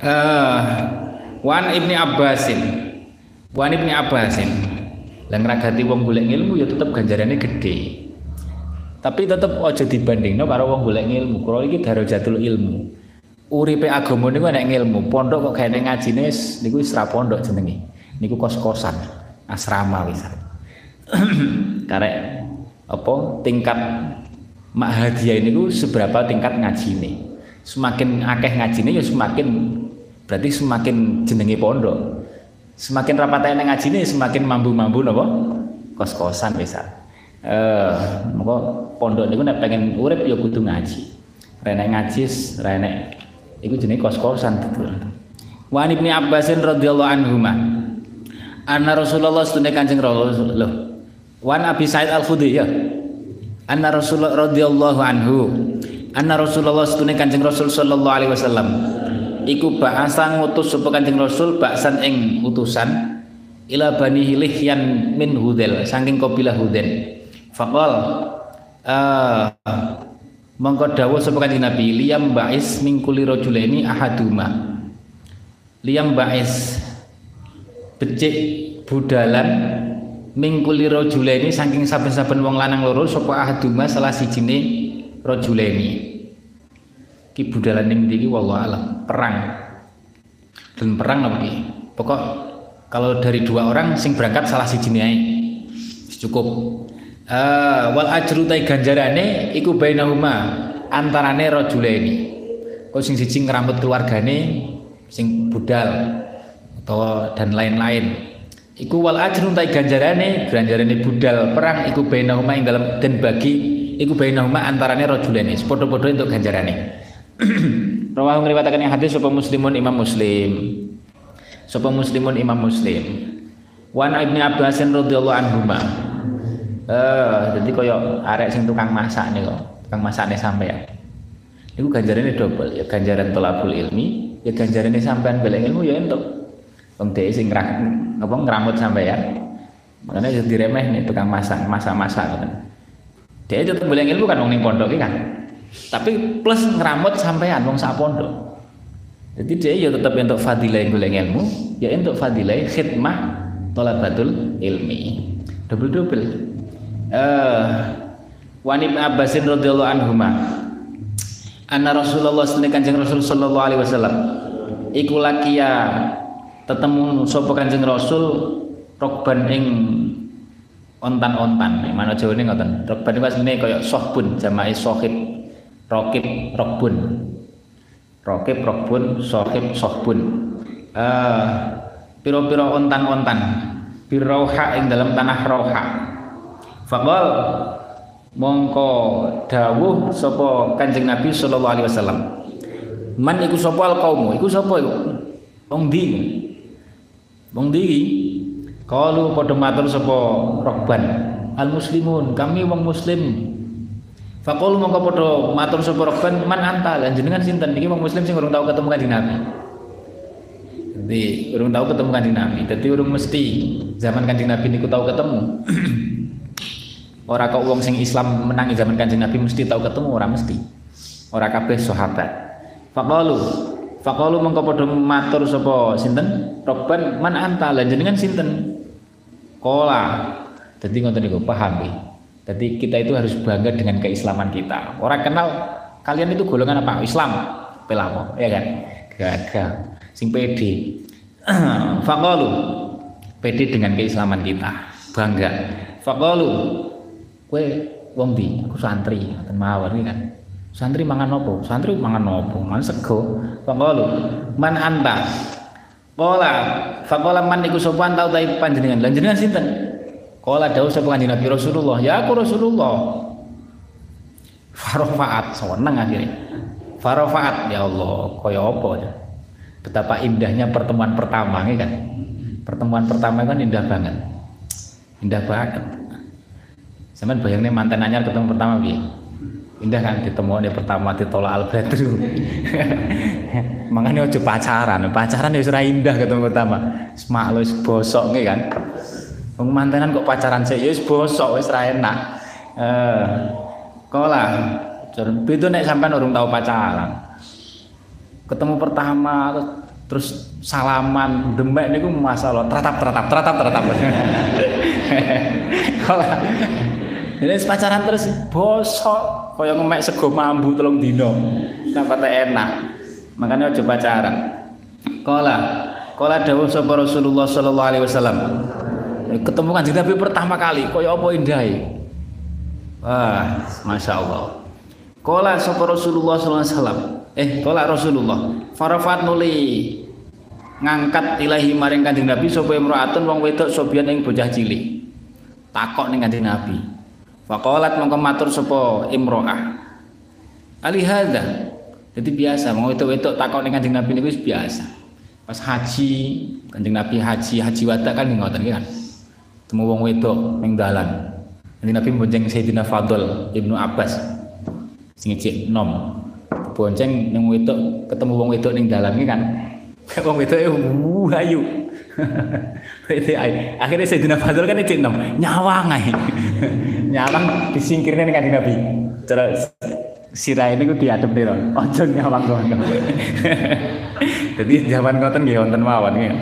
S1: Eh wan ibni abbasin. Wan ibni abbasin. Lan ngragati wong golek ilmu ya tetep ganjarane gede tapi tetep aja dibandingno karo wong golek ilmu. Kalau iki darajatul ilmu. Uripe agama niku nek ilmu, pondok kok gaene ngajine niku wis pondok jenenge. Niku kos-kosan, asrama wis. Karek apa tingkat mak hadiah niku seberapa tingkat ngajine. Semakin akeh ngajine ya semakin berarti semakin jenenge pondok. Semakin rapat nek ngajine semakin mambu-mambu napa? Kos-kosan wis eh moko pondok niku nek pengen urip ya kudu ngaji. Renek ngaji, renek iku jenenge kos-kosan betul. Wa Ibnu Abbas radhiyallahu anhu Anna Rasulullah sunne Kanjeng Rasul. Wan Abi Said Al-Khudri ya. Anna Rasulullah radhiyallahu anhu. Anna Rasulullah sunne Kanjeng Rasul sallallahu alaihi wasallam. Iku ba'asa ngutus sapa Kanjeng Rasul ba'san ing utusan ila bani Hilihyan min Hudel saking kabilah Hudel. Fakol uh, mongko dawuh sapa kanjeng Nabi liyam ba'is min kulli rajulaini ahaduma. Liyam ba'is becik budalan min kulli rajulaini saking saben-saben wong lanang loro sapa ahaduma salah sijine rajulaini. Ki budalan ning ndi wallahu alam, perang. Dan perang apa ki? Pokok kalau dari dua orang sing berangkat salah sijine ae. Cukup Uh, wal ajru ganjarane iku bainahuma antarane rajulaini. Kok sing siji ngrambut keluargane sing budal atau dan lain-lain. Iku wal ajru ganjarane ganjarane budal perang iku bainahuma ing dalam dan bagi iku bainahuma antarane rajulaini. Padha-padha untuk ganjarane. Rawahu ngriwataken hadis sapa muslimun Imam Muslim. Sapa muslimun Imam Muslim. Wan Ibnu Abbas radhiyallahu anhu Eh, jadi koyo arek sing tukang masak nih kok, tukang masakne sampean. Iku ganjarannya double, ya ganjaran tolabul ilmi, ya ganjarannya sampean bela ilmu ya untuk wong dhewe sing apa ngramut sampean. Makanya jadi diremeh nih tukang masak, masak-masak gitu. Dia tetap bela ilmu kan wong ning pondok kan. Tapi plus ngeramut sampean wong sak pondok. Jadi dia ya tetap untuk fadilah golek ilmu, ya untuk fadilah khidmah tolabatul ilmi. Double-double uh, Wan Ibn Abbasin radhiyallahu anhuma anna Rasulullah sallallahu kanjeng Rasul sallallahu alaihi wasallam iku lakiya tetemu sapa Kanjeng Rasul rokban ing ontan-ontan. Mana Jawa ini ngoten. Rokban iku asline kaya sohbun jamae sohib. Rokib rokbun. Rokib rokbun sohib sohbun. Uh, piro-piro ontan-ontan birauha ing dalam tanah roha. Faqal mongko dawuh sapa Kanjeng Nabi sallallahu alaihi wasallam. Man iku sapa al kaumu? Iku sapa iku? Wong ndi? Wong ndi Kalu padha matur sapa Rokban al muslimun, kami wong muslim. Faqalu mongko padha matur sapa Rokban man anta lan jenengan sinten iki wong muslim sing urung tau ketemu kanjeng Nabi. Jadi urung tau ketemu kanjeng Nabi. Dadi urung mesti zaman kanjeng Nabi niku tau ketemu. Ora kok wong sing Islam menangi zaman kanjeng Nabi mesti tau ketemu ora mesti. Ora kabeh sahabat. Faqalu Faqalu mongko padha matur sapa sinten? Robban man anta lan jenengan sinten? Kola. Jadi ngoten niku paham nggih. Jadi kita itu harus bangga dengan keislaman kita. Orang kenal kalian itu golongan apa? Islam. Pelamo, ya kan? Gagah. Sing pede. Faqalu pede dengan keislaman kita. Bangga. Faqalu kowe wong ndi? Aku santri, ngoten mawon kan. Santri mangan nopo? Santri mangan nopo? Mangan sego. Faqalu man anta? Qala faqala man iku sapa tau ta panjenengan? Lan jenengan sinten? Qala dawuh sapa kanjeng Nabi Rasulullah, ya aku Rasulullah. Farofaat seneng akhirnya. Farofaat ya Allah, kaya apa ya? Betapa indahnya pertemuan pertama kan. Pertemuan pertama kan indah banget. Indah banget. Sampeyan bayangnya mantan anyar ketemu pertama piye? indah kan ditemu pertama ditolak al badru makanya ojo pacaran. Pacaran ya sudah indah ketemu pertama. Semak lo bosok nih kan. Wong mantenan kok pacaran sih ya bosok wis ra enak. Eh kola itu nek sampai urung tahu pacaran. Ketemu pertama terus salaman demek niku masalah. Teratap teratap teratap teratap kola ini pacaran terus bosok. Kaya ngemek sego mambu telung dino sampai enak. Makanya aja pacaran. Kala kala dawuh sapa Rasulullah sallallahu alaihi wasallam. Ketemu kan Nabi pertama kali. Kaya apa indah wah masya Allah kala sapa Rasulullah sallallahu alaihi wasallam. Eh kala Rasulullah. Farafat nuli. Ngangkat ilahi maring kanjeng Nabi sapa imraatun wong wedok sobian ing bocah cilik. Takok ning kanjeng Nabi Faqalat mongko matur sapa imro'ah. Ali hadza. Jadi biasa mau itu itu takok ning Kanjeng Nabi niku biasa. Pas haji, Kanjeng Nabi haji, haji wada kan ngoten kan. Temu wong wedok ning. Kanjeng Nabi bonceng Sayyidina Fadl Ibnu Abbas. Sing cek nom. Bonceng ning wedok ketemu wong wedok ning dalan kan. Wong wedoke uh ayu. akhirnya Sayyidina Fadl kan cek nom, nyawang ae. nyawang disingkirnya nih kan Nabi. Cara sirah ini gue diadep loh ojo nyawang ngono. Jadi zaman ngoten nggih wonten mawon nggih.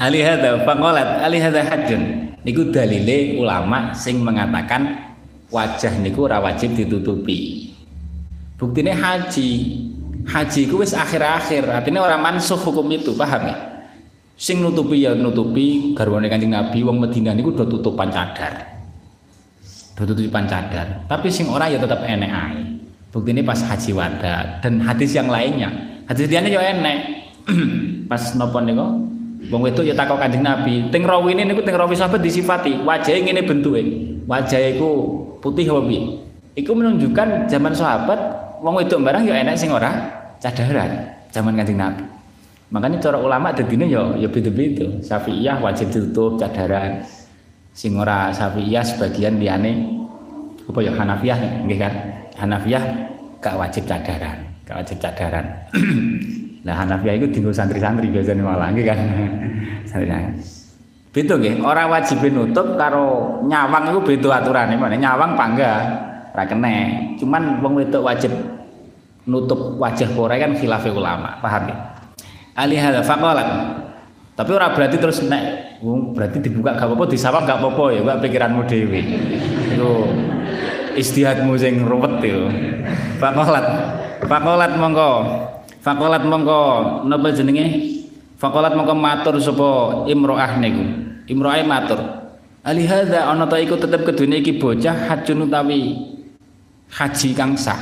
S1: Ali hadza faqalat ali hadza hajjun niku dalile ulama sing mengatakan wajah niku ora wajib ditutupi. Buktinya haji. Haji ku wis akhir-akhir artinya orang mansuh hukum itu paham ya sing nutupi ya nutupi garwane Kanjeng Nabi wong Medina niku do tutupan cadar. Tutupan cadar. Tapi sing ora ya tetap enek ae. Bukti ini pas haji wada dan hadis yang lainnya. Hadis dia ya enek. Pas nopo niku? Wong wedok ya takok kanjeng nabi. Ting rawi ini niku ting rawi sahabat disifati wajah ini bentuke. Wajah iku putih hobi iku menunjukkan zaman sahabat wong wedok barang ya enek sing ora cadaran zaman kanjeng nabi makanya cara ulama dadine ya ya beda-beda. Syafi'iyah wajib ditutup cadaran sing ora Syafi'iyah sebagian liyane apa ya Hanafiyah nggih kan? Hanafiyah gak wajib cadaran gak wajib cadaran nah Hanafiyah itu tinggal santri-santri biasanya malah nggih kan? Santri Betul nggih, ora wajib nutup karo nyawang itu beda aturane. Nyawang pangga ora kene. Cuman wong wedok wajib nutup wajah pore kan khilaf ulama, paham ya? Ali hadza faqalat tapi ora berarti terus nek berarti dibuka gak apa-apa disawang gak apa-apa ya gak pikiranmu dewi itu istihadmu sing ruwet itu fakolat fakolat mongko fakolat mongko napa jenenge Faqalat mongko matur sapa imro'ah niku. Imro'ah matur. Ali hadza ana ta iku tetep kedune iki bocah hajun utawi haji kang sah.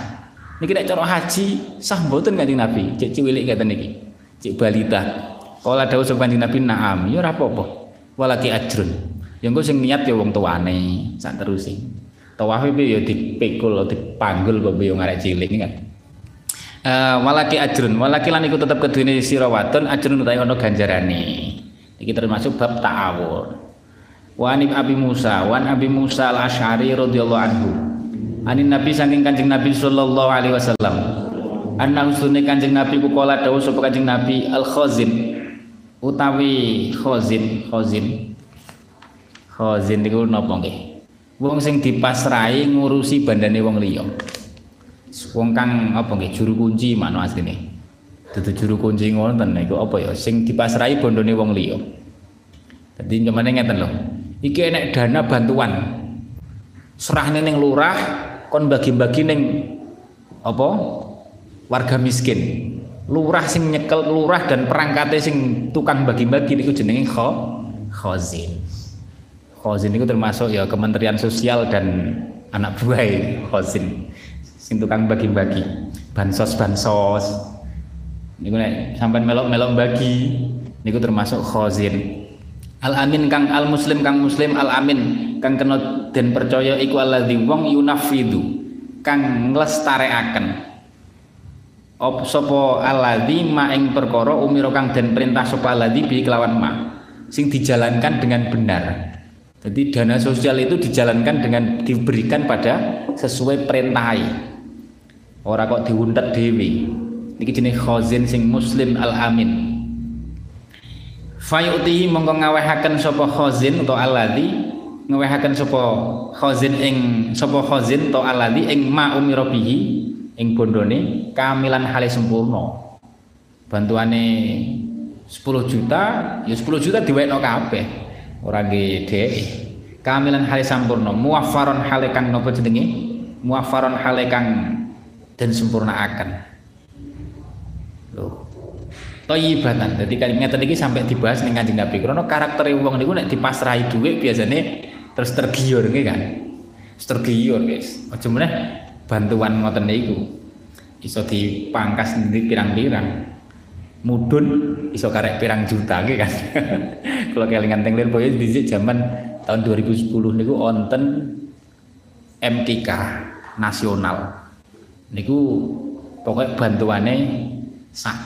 S1: Niki nek cara haji sah mboten Kanjeng Nabi. Cek cilik ngeten niki. Cek balita. Kala dawuh sapa Nabi na'am, ya apa-apa. Walaki ajrun. Ya engko sing niat ya wong tuane, sak teruse. Tawaf iki ya dipikul, dipanggul kok yo ngarek cilik kan. Uh, walaki ajrun, walaki lan iku tetep kedune sira wadon ajrun utawi ana ganjarane. Iki termasuk bab ta'awun. Wa Abi Musa, wan Abi Musa Al-Asy'ari radhiyallahu anhu. Anin Nabi saking Kanjeng Nabi sallallahu alaihi wasallam. Anna usune Kanjeng Nabi ku kala dawuh sapa Kanjeng Nabi al-khazin utawi khazin, khazin. Khazin niku napa nggih? Wong sing dipasrai ngurusi bandane wong liya. Wong kang apa nggih juru kunci makna asline. Dudu juru kunci ngoten niku apa ya sing dipasrai bondone wong liya. Dadi nyamane ngeten lho iki enek dana bantuan serahne ning lurah kon bagi-bagi ning apa warga miskin. Lurah sing nyekel lurah dan perangkate sing tukang bagi-bagi niku jenenge kho khazin khazin itu termasuk ya Kementerian Sosial dan anak buah khazin sing tukang bagi-bagi. Bansos bansos niku nek sampean melok-melok bagi niku termasuk khazin Al amin kang al muslim kang muslim al amin kang kena den percaya iku alladzi wong yunafidu kang nglestarekaken op sapa alladzi ma ing perkara umira kang den perintah sapa alladzi bi kelawan ma. Sing dijalankan dengan benar. Jadi dana sosial itu dijalankan dengan diberikan pada sesuai perintahai ora kok diuntet dewi niki jenenge khazin sing muslim al amin fayuti mongko ngawehaken sapa khazin utawa alladzi ngawehaken sapa khazin ing sapa khazin utawa alladzi ing ma umira bihi ing bondone kamilan hale sempurna bantuane 10 juta ya 10 juta diwekno kabeh ora nggih kamilan hale sampurna muwaffaron hale kang napa jenenge muwaffaron hale kang den sempurnaaken lho toyibatan. Jadi kali ngeten iki sampai dibahas ning Kanjeng Nabi. Karena karakter wong niku nek dipasrahi dhuwit biasanya terus tergiur nggih kan. Tergiur guys. Aja meneh bantuan ngoten niku. Iso dipangkas nanti pirang-pirang. Mudun iso karek pirang juta nggih kan. Kalau kelingan teng lir boyo dhisik zaman tahun 2010 niku wonten MTK nasional. Niku pokoknya bantuannya sak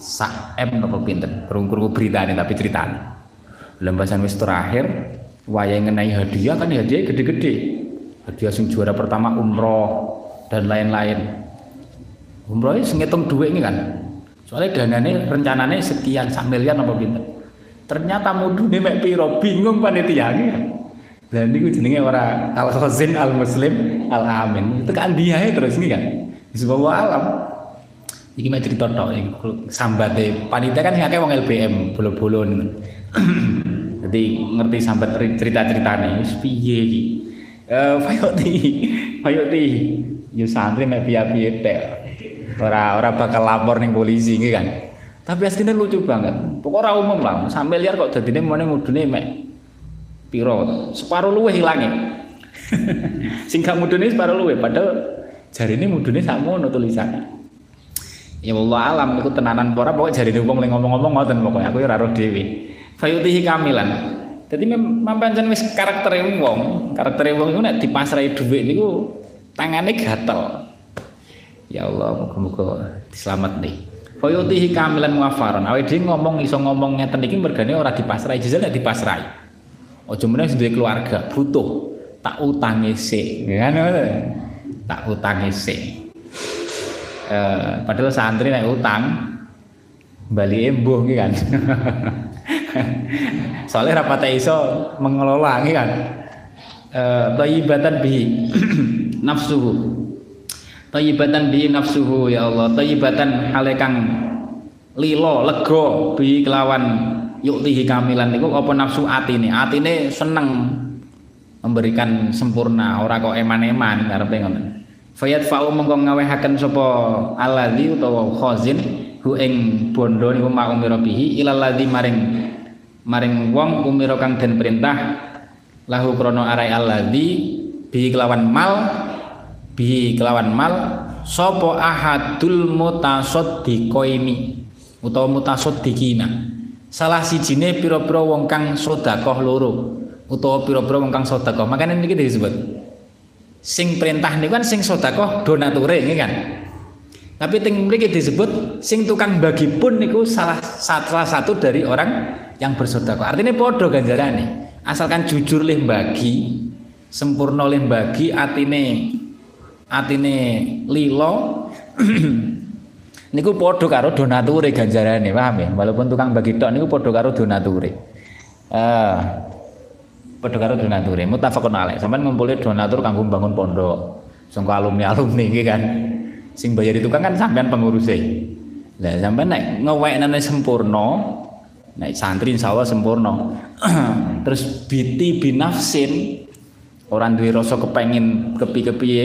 S1: sak M nopo pinten krungu beritane tapi ceritane lembasan wis terakhir wayang ngenai hadiah kan hadiah gede-gede hadiah sing juara pertama umroh dan lain-lain. Umroh ini ngitung duit ini kan? Soalnya dananya rencananya sekian sak nopo pinten ternyata mudu nih mek piro? Bingung panitia ini. Kan dan ini jenenge ora al khazin al muslim al amin itu kan dia terus ini kan? Sebuah alam. Iki mek cerita tok sambate panitia kan sing akeh wong LBM bolo-bolo jadi ngerti sambat cerita-ceritane. Wis piye iki? Eh Fayoti Fayoti yo santri mek piye-piye tek. Ora ora bakal lapor ning polisi iki kan? Tapi aslinya lucu banget. Pokoknya umum lah. Sampai liar kok jadi ini mana mudune mek piro separuh luwe hilangnya sing gak mudune separuh luwe padahal jari ini mudune sama tulisannya Ya Allah alam itu tenanan pora pokoknya jari wong ngomong-ngomong ngoten pokoknya aku ya ora roh dhewe. Fayutihi kamilan. Jadi pancen wis karakter wong, karakter wong iku nek dipasrai dhuwit niku tangane gatel. Ya Allah, muga-muga diselamat nih. Fayutihi kamilan muafaron. Awake dhewe ngomong iso ngomong ngeten iki mergane ora dipasrai, jajal nek dipasrai. Aja meneh duwe keluarga, butuh tak utangi sik, kan tak utangi sik eh, padahal santri naik utang bali embuh gitu kan soalnya rapat iso mengelola gitu kan eh, tayyibatan bi nafsuhu. Tayyibatan bi nafsuhu ya Allah. Tayyibatan halekang lilo lego bi kelawan yuktihi kamilan niku apa nafsu atine? Atine seneng memberikan sempurna ora kok eman-eman karepe ngoten. Fayat fa'u mengko ngawehaken sapa alladzi utawa khazin hu ing bondo niku ma umira bihi ilal maring maring wong umira kang den perintah lahu krana arai alladzi bi kelawan mal bi kelawan mal sapa ahadul mutasaddiqaini utawa mutasaddiqina salah sijine pira-pira wong kang sedekah loro utawa pira-pira wong kang sedekah makane niki disebut sing perintah niku kan sing sedekah donature nggih kan tapi ting mriki disebut sing tukang bagi pun niku salah salah satu dari orang yang bersedekah. Artinya podo ganjarane. Asalkan jujur lih bagi, sempurna lih bagi atine atine lilo niku podo karo donature ganjarane, paham ya? Walaupun tukang bagi tok niku podo karo donature. Eh podo karo donature. Mutafaqun alaih. Sampeyan ngumpulin donatur kanggo bangun pondok. Sangka alumni-alumni iki kan sing bayar itu kan sampean pengurusnya lah sampean nek ngewekne sempurna nek santri insyaallah sempurna terus biti binafsin orang duwe rasa kepengin kepi-kepiye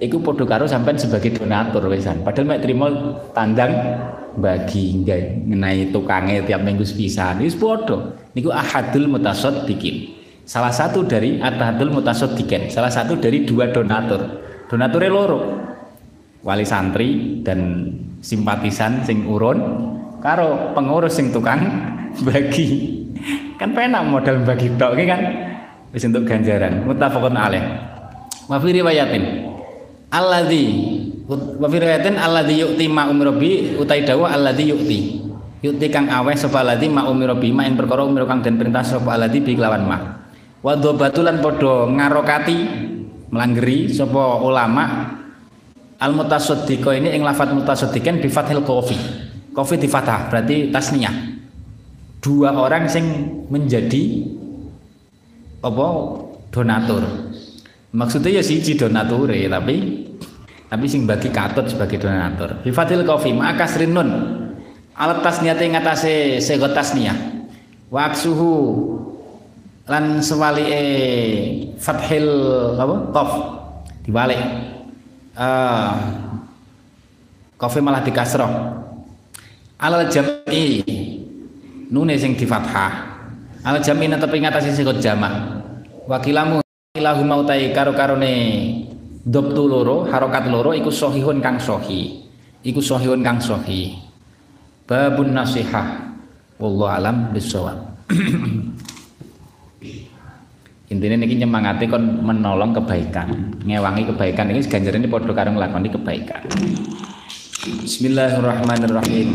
S1: iku padha karo sampean sebagai donatur wisan padahal mek trimo tandang bagi ngenai tukange tiap minggu sepisan wis padha niku ahadul mutasaddiqin. Salah satu dari ahadul mutasaddiqin. Salah satu dari dua donatur. Donature loro. Wali santri dan simpatisan sing urun karo pengurus sing tukang bagi. Kan penak modal bagi tok kan? Wis untuk ganjaran. Muttafaqun alaih. Wa riwayatin alladzi wa fi riwayatin alladzi yu'ti ma umrobi utai dawa alladzi yu'ti yu'ti kang aweh sapa alladzi ma umrobi ma ing perkara umro kang den perintah sapa alladzi bi kelawan ma wa dzabatulan padha ngarokati melanggeri sapa ulama Al mutasaddiqo ini ing lafat mutasaddiqan bi fathil qafi. Qafi di berarti tasniyah. Dua orang sing menjadi apa donatur. Maksudnya ya siji donature tapi tapi sing bagi katut sebagai donatur. Bi fathil qafi maka nun. Alat tasniyate ngatasé sego tasniyah. Wa aksuhu lan sewalike fathil apa qaf dibalik uh, kofi malah di kasroh alal jam'i nune sing di fathah alal jam'i tapi ngatasi sing jamak wakilamu ilahu mautai karo karone dobtu loro harokat loro iku sohihun kang sohi iku sohihun kang sohi babun nasihah. Wallahu alam bisawab intinya niki nyemangati kon menolong kebaikan. Ngewangi kebaikan. Ini ganjaran ini podo karo nglakoni kebaikan. Bismillahirrahmanirrahim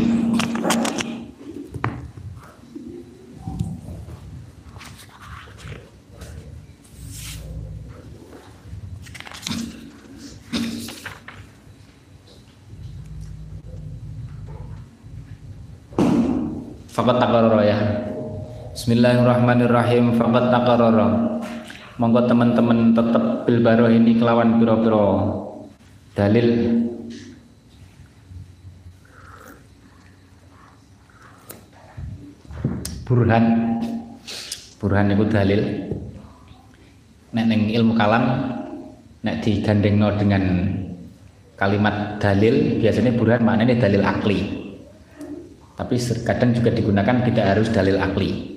S1: Fakat takaroro ya. Bismillahirrahmanirrahim. Fakat takaroro monggo teman-teman tetap bilbaro ini kelawan biro-biro dalil. Burhan. Burhan itu dalil. Nek neng ilmu kalam nek digandengno dengan kalimat dalil biasanya burhan maknanya dalil akli tapi kadang juga digunakan tidak harus dalil akli.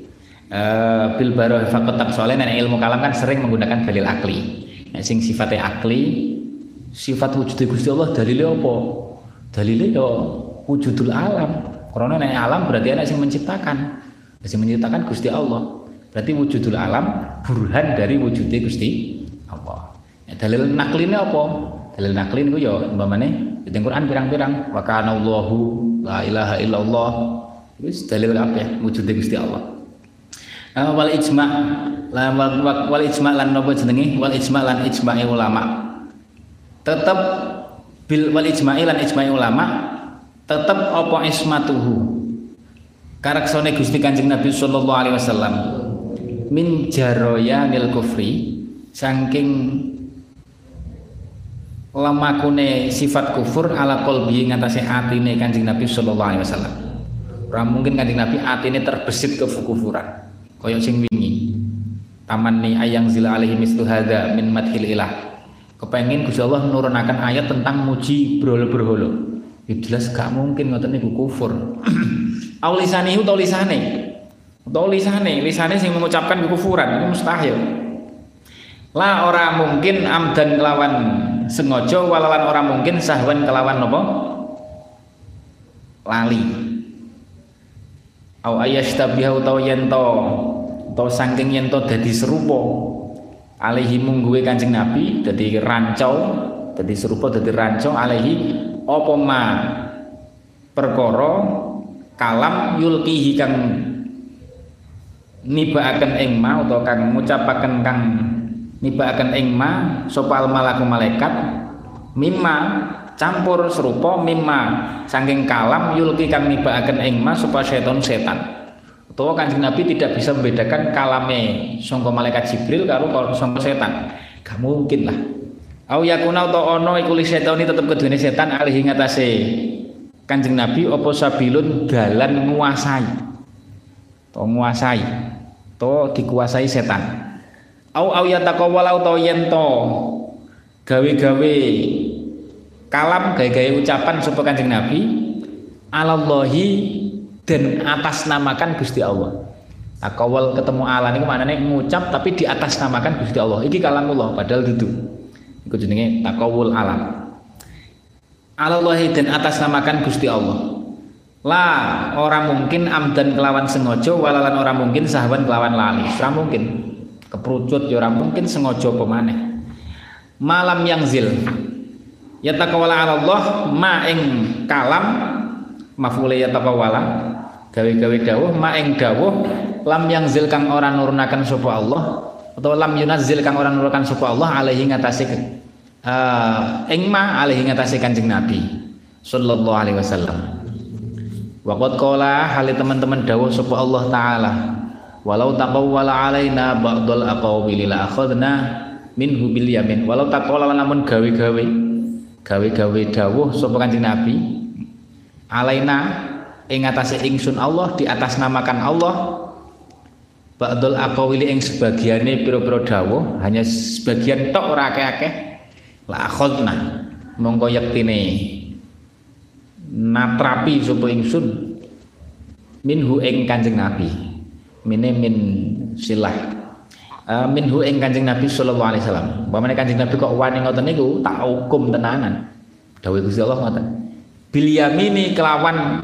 S1: Uh, bil baroh fakotak soalnya nenek ilmu kalam kan sering menggunakan dalil akli. Nah, sing sifatnya akli sifat wujud Gusti Allah dalilnya apa? Dalilnya yo ya wujudul alam. Karena nenek alam berarti anak sing menciptakan. Sing menciptakan Gusti Allah. Berarti wujudul alam burhan dari wujudnya Gusti Allah. Ya, dalil naklinya apa? Dalil naklin itu ya umpamane di Quran pirang-pirang wa kana Allahu la ilaha illallah. Wis dalil apa ya Gusti Allah. Uh, wal ijma lan wal ijma lan napa jenenge? Wal ijma lan ijma'i ulama. Tetep bil wal ijma'i lan ijma'i ulama tetep apa ismatuhu? Karaksone Gusti Kanjeng Nabi sallallahu alaihi wasallam. Min jaroyanil kufri saking lemakune sifat kufur ala qalbi ngatasé atine Kanjeng Nabi sallallahu alaihi wasallam. Ora mungkin Kanjeng Nabi atine terbesit kekufuran koyo sing wingi tamanni ayang zila alaihi mislu hadza min madhil ilah kepengin Gusti Allah menurunakan ayat tentang muji berhala-berhala Ya jelas gak mungkin ngoten niku kufur. Au lisani utawa lisane. Utawa lisane, lisane sing mengucapkan kekufuran itu mustahil. La ora mungkin amdan kelawan sengaja walalan ora mungkin sahwan kelawan napa? Lali. Au ayyastabiha utawa yen to utawa saking yen to dadi serupa alaihi mungguwe Kanjeng Nabi dadi rancau dadi serupa dadi rancau alaihi apa ma perkara kalam yulkihi kang nibaaken ing ma utawa kang ngucapaken kang nibaaken ing ma sapa malaku malaikat mimma campur serupa mimma saking kalam yulki kang nibaaken ing ma sapa setan setan utawa kanjeng Nabi tidak bisa membedakan kalame sangka malaikat Jibril karo sangka setan gak mungkin lah Au yakuna utawa ana iku li setan tetep kedune setan alih ngatasé Kanjeng Nabi apa sabilun dalan nguasai. To nguasai. To dikuasai setan. Au au yataqawwala utawa yen to gawe-gawe kalam gawe-gawe ucapan sapa Kanjeng Nabi alallahi dan atas namakan Gusti Allah. Takawal ketemu Allah niku maknane ngucap tapi di atas namakan Gusti Allah. Iki kalamullah padahal itu Iku jenenge takawul alam. Alallahi dan atas namakan Gusti Allah. La orang mungkin amdan kelawan sengaja walalan orang mungkin sahaban kelawan lali. Ora mungkin. Keprucut ya ora mungkin sengaja pemane. Malam yang zil. Ya takawala Allah ma ing kalam mafule ya takawala gawe-gawe dawuh ma ing dawuh lam yang zil kang ora nurunaken sapa Allah atau lam yunazzil kang ora nurunaken sapa Allah alaihi ngatasi uh, ing ma alaihi ngatasi Kanjeng Nabi sallallahu alaihi wasallam. Waqad qala hali teman-teman dawuh sapa Allah taala walau taqawwala alaina ba'dul aqawili la akhadna minhu bil yamin. Walau taqawwala namun gawe-gawe gawe-gawe dawuh sapa Kanjeng Nabi alaina ing atase ingsun Allah di atas namakan Allah ba'dul aqawili ing sebagiane pira-pira dawuh hanya sebagian tok ora akeh-akeh la akhadna mongko yektine natrapi sapa ingsun minhu ing Kanjeng Nabi mine min silah. Uh, minhu ing Kanjeng Nabi sallallahu alaihi wasallam. Pamane Kanjeng Nabi kok wani ngoten niku tak hukum tenanan. Dawuh Gusti Allah ngoten. Bil yamini kelawan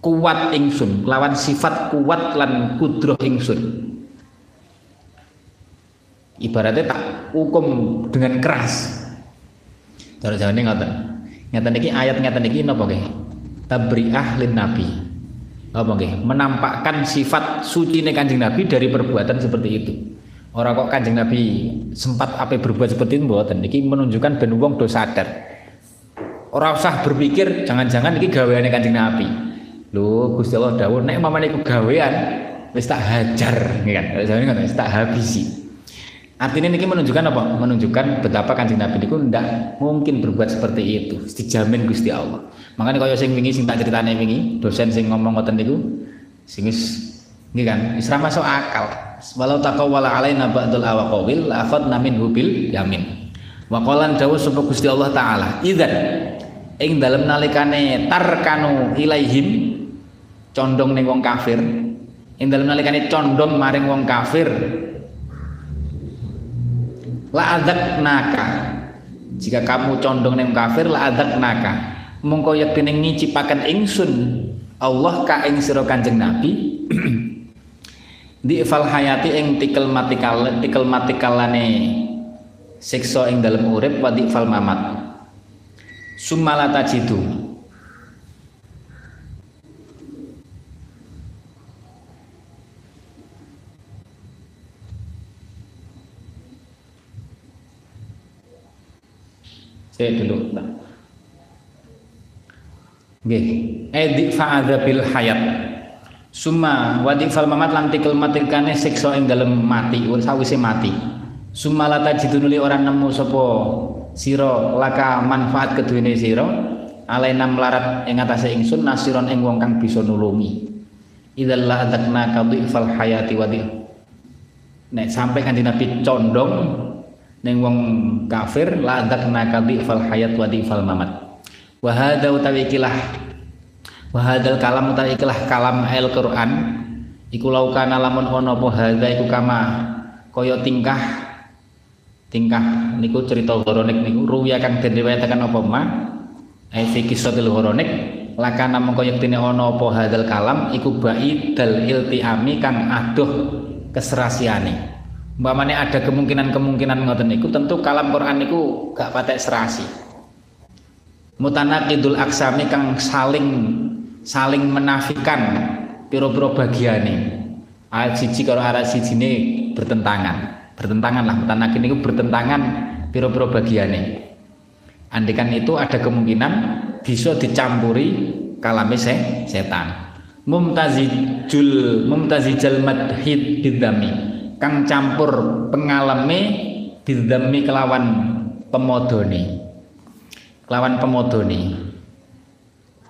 S1: kuat ingsun kelawan sifat kuat lan kudroh ingsun. Ibaratnya tak hukum dengan keras. Cara jawane ngoten. Ngeten niki ayat ngeten niki napa nggih? Tabriah lin nabi apa nggih? Menampakkan sifat suci kanjeng nabi dari perbuatan seperti itu. Orang kok kanjeng nabi sempat apa berbuat seperti itu mboten. Niki menunjukkan ben wong do sadar. Ora usah berpikir jangan-jangan niki gaweane kanjeng nabi. Lho Gusti Allah dawuh nek mamane iku gawean wis tak hajar kan? Wis tak habisi Artinya ini menunjukkan apa? Menunjukkan betapa kanjeng Nabi itu tidak mungkin berbuat seperti itu. Dijamin Gusti Allah. Makanya kalau sing wingi sing tak ceritane wingi, dosen sing ngomong ngoten niku sing wis ini kan wis masuk akal. Walau taqawwala alaina ba'dul awaqawil akhadna minhu bil yamin. Wa qalan dawuh sapa Gusti Allah taala, "Idzan ing dalem nalikane tarkanu ilaihim condong ning wong kafir, ing dalem nalikane condong maring wong kafir la adak naka jika kamu condong neng kafir la adak naka mongko yektine ngicipaken ingsun Allah ka ing sira Kanjeng Nabi. Di fal hayati ing tikel matikal tikel matikalane siksa ing dalem urip wa di fal mamat. Sumalata jitu Saya dulu. Nah. Nggih. Edik bil hayat. Summa wadi fal mamat lan tikel matikane siksa ing dalem mati sawise mati. Summa lata jidunuli orang nemu sapa sira laka manfaat keduwene sira alaina melarat ing atase ingsun nasiron ing wong kang bisa nulungi. Idzal la adakna fal hayati wadi. Nek sampai kanjeng Nabi condong neng wong kafir la naka fal hayat wa fal mamat. Wahada utawi ikilah Wahadal kalam utawi ikilah kalam Al-Qur'an iku laukana lamun ono apa hadza iku kama kaya tingkah tingkah niku cerita horonik niku ruwiya kang den riwayataken apa ma? Ai fi kisatil horonik lakana mengko yektine ana apa hadzal kalam iku dal iltiami kang aduh keserasiane umpamane ada kemungkinan-kemungkinan ngoten niku tentu kalam Quran niku gak patek serasi. Mutanaqidul aksami kang saling saling menafikan piro-piro bagiane. Ayat siji karo ayat ini bertentangan. Bertentangan lah mutanaqid niku bertentangan piro-piro bagiane. Andikan itu ada kemungkinan bisa dicampuri kalame setan. Mumtazijul mumtazijal madhid bidami kang campur pengalami bidami kelawan pemodoni kelawan pemodoni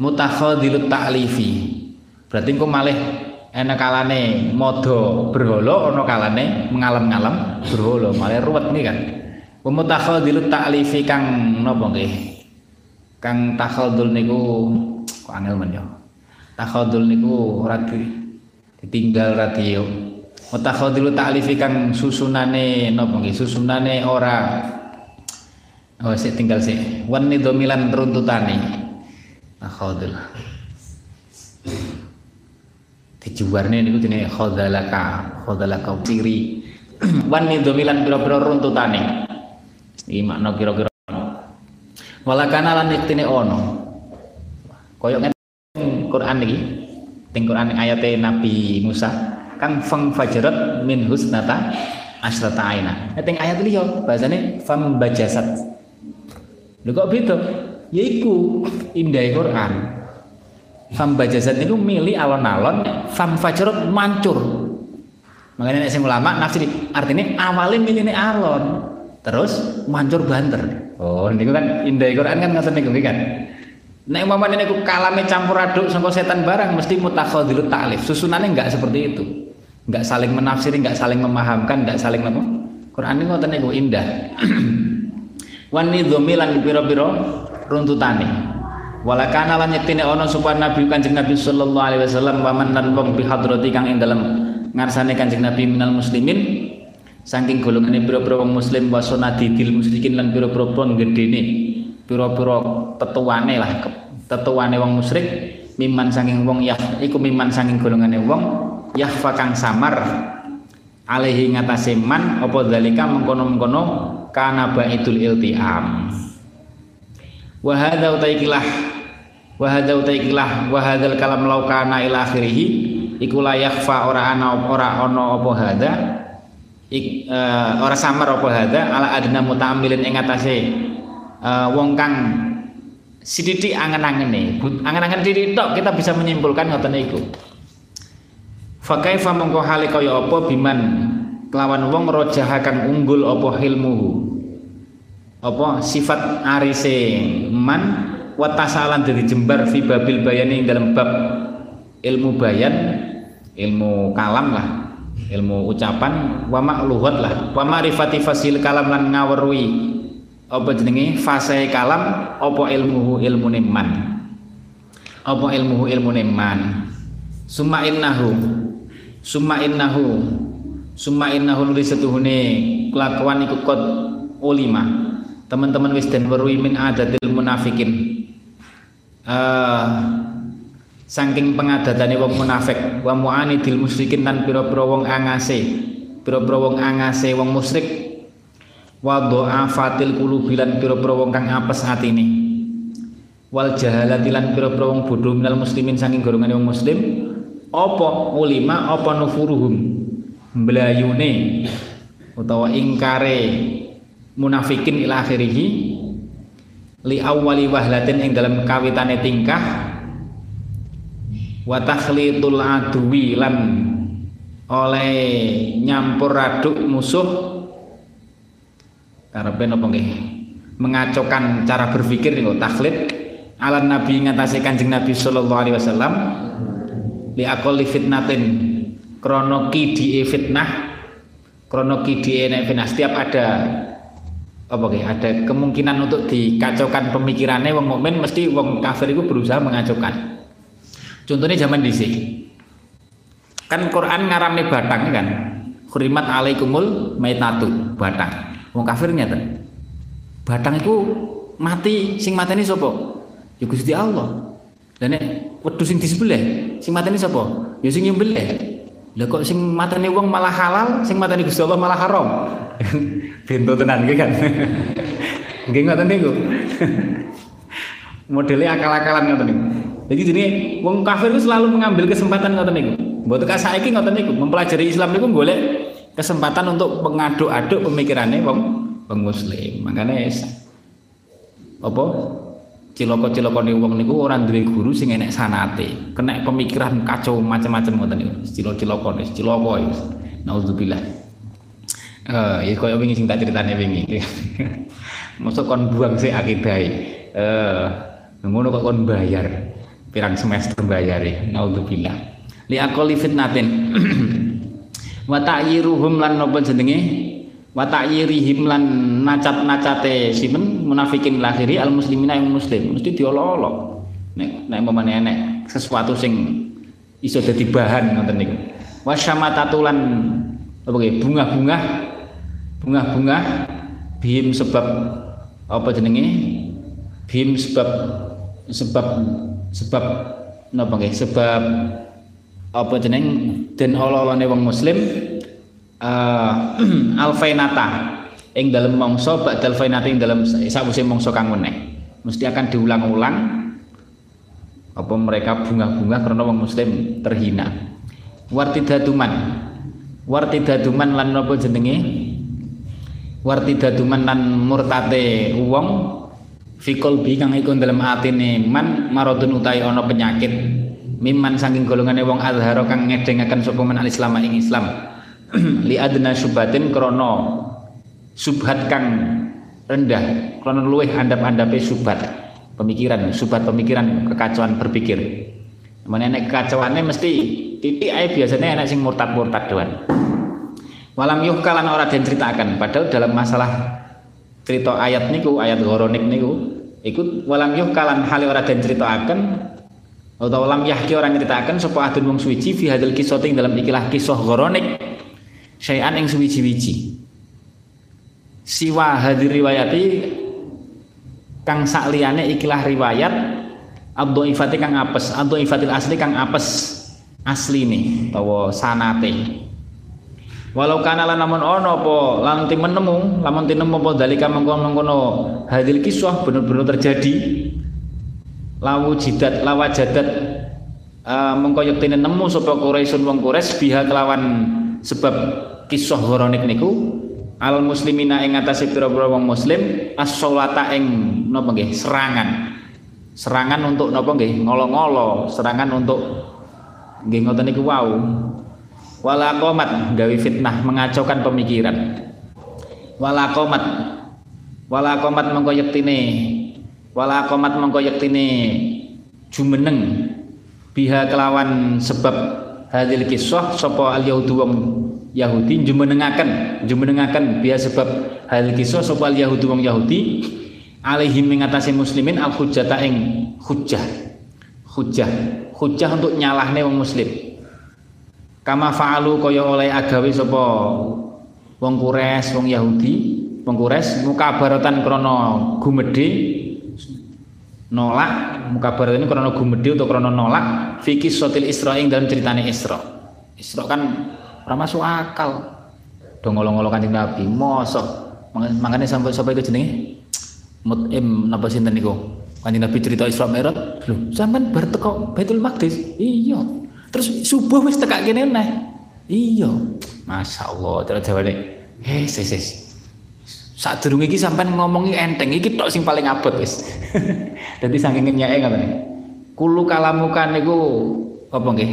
S1: mutakhadilut ta'lifi. Berarti engko malih enak kalane modo berholo ono kalane mengalam-ngalam berholo malih ruwet nih kan mutakhadilut ta'lifi kang napa nggih? Kang takhadul niku kok angel men yo? Takhadul niku ora ditinggal radio mutakhadilu ta'lifi kang susunane napa nggih? Susunane ora. Oh sik tinggal sik. Wan nidomilan runtutane. Takhadul dijuwarne niku jenenge khadalaka khadalaka ciri wan nidomilan pira-pira runtutane. Iki makna kira-kira walakana lan iktine ono. Koyo Quran iki. Teng Quran ayate Nabi Musa kang fang fajarat min husnata asrata aina. Teng ayat liya bahasane fam bajasat. Lho kok beda? Yaiku indah Quran. Fam bajasat itu milih alon-alon, fam fajarat mancur. Makanya nek sing ulama nafsir artinya awalnya milih alon, terus mancur banter. Oh, niku kan indah Quran kan ngoten niku kan. Nek umpamane niku kalame campur aduk sangka setan barang mesti mutakhadilut ta'lif. Susunannya enggak seperti itu nggak saling menafsiri, nggak saling memahamkan, nggak saling apa? Quran ini ngoten niku indah. Wan nidhami lan pira-pira runtutane. Walakana lan yektine ana sapa Nabi Kanjeng Nabi sallallahu alaihi wasallam waman lan wong bihadrati kang ing dalem ngarsane Kanjeng Nabi minal muslimin saking golongane pira-pira wong muslim wa sunadidil musyrikin lan pira-pira pon gedene pira-pira tetuane lah tetuane wong musyrik miman saking wong ya iku miman saking golongane wong yahfa kang samar alaihi ngatasé man apa dalika mengkono-mengkono kana baitul iltiam. Wa hadza utaikilah wa hadza utaikilah wa hadzal kalam laukana ila akhirih iku la yakhfa ora ana ora ana apa hadza ik, uh, ora samar apa hadza ala adna mutaamilin ing ngatasé uh, wong kang sididik angen-angene angen-angen titik tok kita bisa menyimpulkan ngoten iku Fakaifa mongko hale kaya apa biman kelawan wong rojaha kang unggul apa ilmuhu? Apa sifat arise man wa tasalan dari jembar fi babil bayani dalam bab ilmu bayan ilmu kalam lah ilmu ucapan wa makluhat lah wa ma'rifati fasil kalam lan ngawerui apa jenenge? Fase kalam apa ilmuhu ilmu man? Apa ilmuhu ilmu man? Summa innahu summa innahu summa innahu nuli setuhune kelakuan iku kot ulima. Teman-teman wis den weruhi min adatil munafikin. Uh, saking pengadatane wong munafik wa mu'anidil musyrikin lan pira-pira wong angase. Pira-pira wong angase wong musyrik wa dha'afatil qulubi lan pira-pira wong kang apes atine wal jahalati lan pira-pira wong bodho minal muslimin saking golongane wong muslim. Apa ulima apa nufuruhum? Mblayune utawa ingkare munafikin ila akhirih. Li awwali wahlatin ing dalam kawitane tingkah. Wa takhlitul adwi lan oleh nyampur aduk musuh karepe napa nggih? Mengacokan cara berpikir niku takhlid. Ala nabi ngatasi kanjeng nabi sallallahu alaihi wasallam li fitnatin. Krono kidi fitnah krono kidi fitnah. Setiap ada apa ya ada kemungkinan untuk dikacaukan pemikirannya wong mukmin mesti wong kafir itu berusaha mengacaukan. Contohnya zaman dhisik. Kan Quran ngarane batang kan? Khurimat alaikumul maitatu batang wong kafir nyata batang itu mati sing mateni sapa ya Gusti Allah dan nek wedhus sing disembelih sing mateni sapa ya sing nyembelih lah kok sing mateni wong malah halal, sing mateni Gusti Allah malah haram. Bento tenan nggih kan. Nggih ngoten niku. Modelnya akal-akalan ngoten niku. Jadi jadi wong kafir itu selalu mengambil kesempatan ngoten niku. Mboten ka saiki ngoten niku, mempelajari Islam niku golek kesempatan untuk mengaduk-aduk pemikirannya wong wong muslim. Makanya apa ciloko-cilokone wong niku ora duwe guru sing enek sanate. Kena pemikiran kacau macam-macam ngoten niku. Cilok-cilokone, ciloko ya. Nauzubillah. Eh, ya koyo wingi sing tak critane wingi. Mosok kon buang sih akidahe. Eh, ngono kok kon bayar. Pirang semester bayare. Nauzubillah. Li aqali fitnatin. Wa ta'yiruhum lan napa jenenge? wa ta'yirihim lan nacat-nacate simen munafikin lahiri al muslimina yang muslim. Mesti diolo-olo nek nek memane enek sesuatu sing iso dadi bahan ngoten niku. Wa syamatatatulan apa bunga-bunga bunga-bunga bim sebab apa jenenge? Bim sebab sebab sebab napa nggih sebab apa jeneng? Den olo-olone wong muslim uh, alfainata. Ing dalam mongso ba'dal fainata ing dalam sawise mongso kang meneh. Mesti akan diulang-ulang. Apa mereka bunga-bunga karena wong muslim terhina. Wartidaduman wartidaduman lan napa jenenge? Wartidaduman lan murtate wong fikol bi kang iku dalam atine man maradun utai ana penyakit miman saking golongane wong azharo kang ngedengaken sapa men al-islam ing Islam. Li adna subhatin krono subhat kang rendah krono luweh andap-andape subhat pemikiran subhat pemikiran kekacauan berpikir. Mana enek kekacauannya mesti titik ae biasanya enek sing murtad-murtad doan. Walam yuh kalan ora den ceritakan. Padahal dalam masalah cerita ayat niku ayat goronik niku ikut walam yuh kalan hal ora den ceritakan atau walam yahki orang ceritakan sapa adun wong suci fi hadal kisah dalam ikilah kisah goronik syai'an yang suwiji-wiji siwa hadir riwayati kang sakliyane ikilah riwayat abdo ifati kang apes abdo ifatil asli kang apes asli nih tawa sanate. Walau kana lan ono apa lan menemu lamun tinemu apa dalika mengkono-mengkono hadil kiswah bener-bener terjadi lawu jidat lawa jadat uh, mengko yektine nemu sapa Quraisyun wong Quraisy biha kelawan sebab kisah horonik niku. Al muslimina ing atase pira-pira wong muslim as-sholata ing napa nggih serangan. Serangan untuk napa nggih ngolo-ngolo serangan untuk nggih ngoten niku wau. Wala qomat fitnah mengacaukan pemikiran. Wala qomat wala qomat wala qomat mengko yektine jumeneng biha kelawan sebab hadil kisah sapa al yahudu wong Yahudi jumenengaken jumenengaken biya sebab hal kisah sapa Yahudi wong Yahudi alaihim mengatasi muslimin al hujjata ing hujjah. Hujjah. Hujjah untuk nyalahne wong muslim. Kama fa'alu kaya oleh agawe sapa wong Quraisy wong Yahudi. Wong Quraisy mukabaratan krana gumedhe nolak mukabaratan krana gumedhe utawa krana nolak fikih sotil Isra ing dalam ceritane Isra. Isra kan ora masuk akal. Do ngolong-ngolong kanjeng Nabi mosok. Makanya sampai sampai itu jenenge? Mutim napa sinten niku kanjeng Nabi cerita Isra Mi'raj. Lho sampean bar teko Baitul Maqdis? Iya. Terus subuh wis tekak kene neh? Iya. Masya Allah cara jawane sis sis saat durung iki sampean ngomongi enteng iki tok sing paling abot wis dadi saking nyake ngoten kulu kalamukan niku apa nggih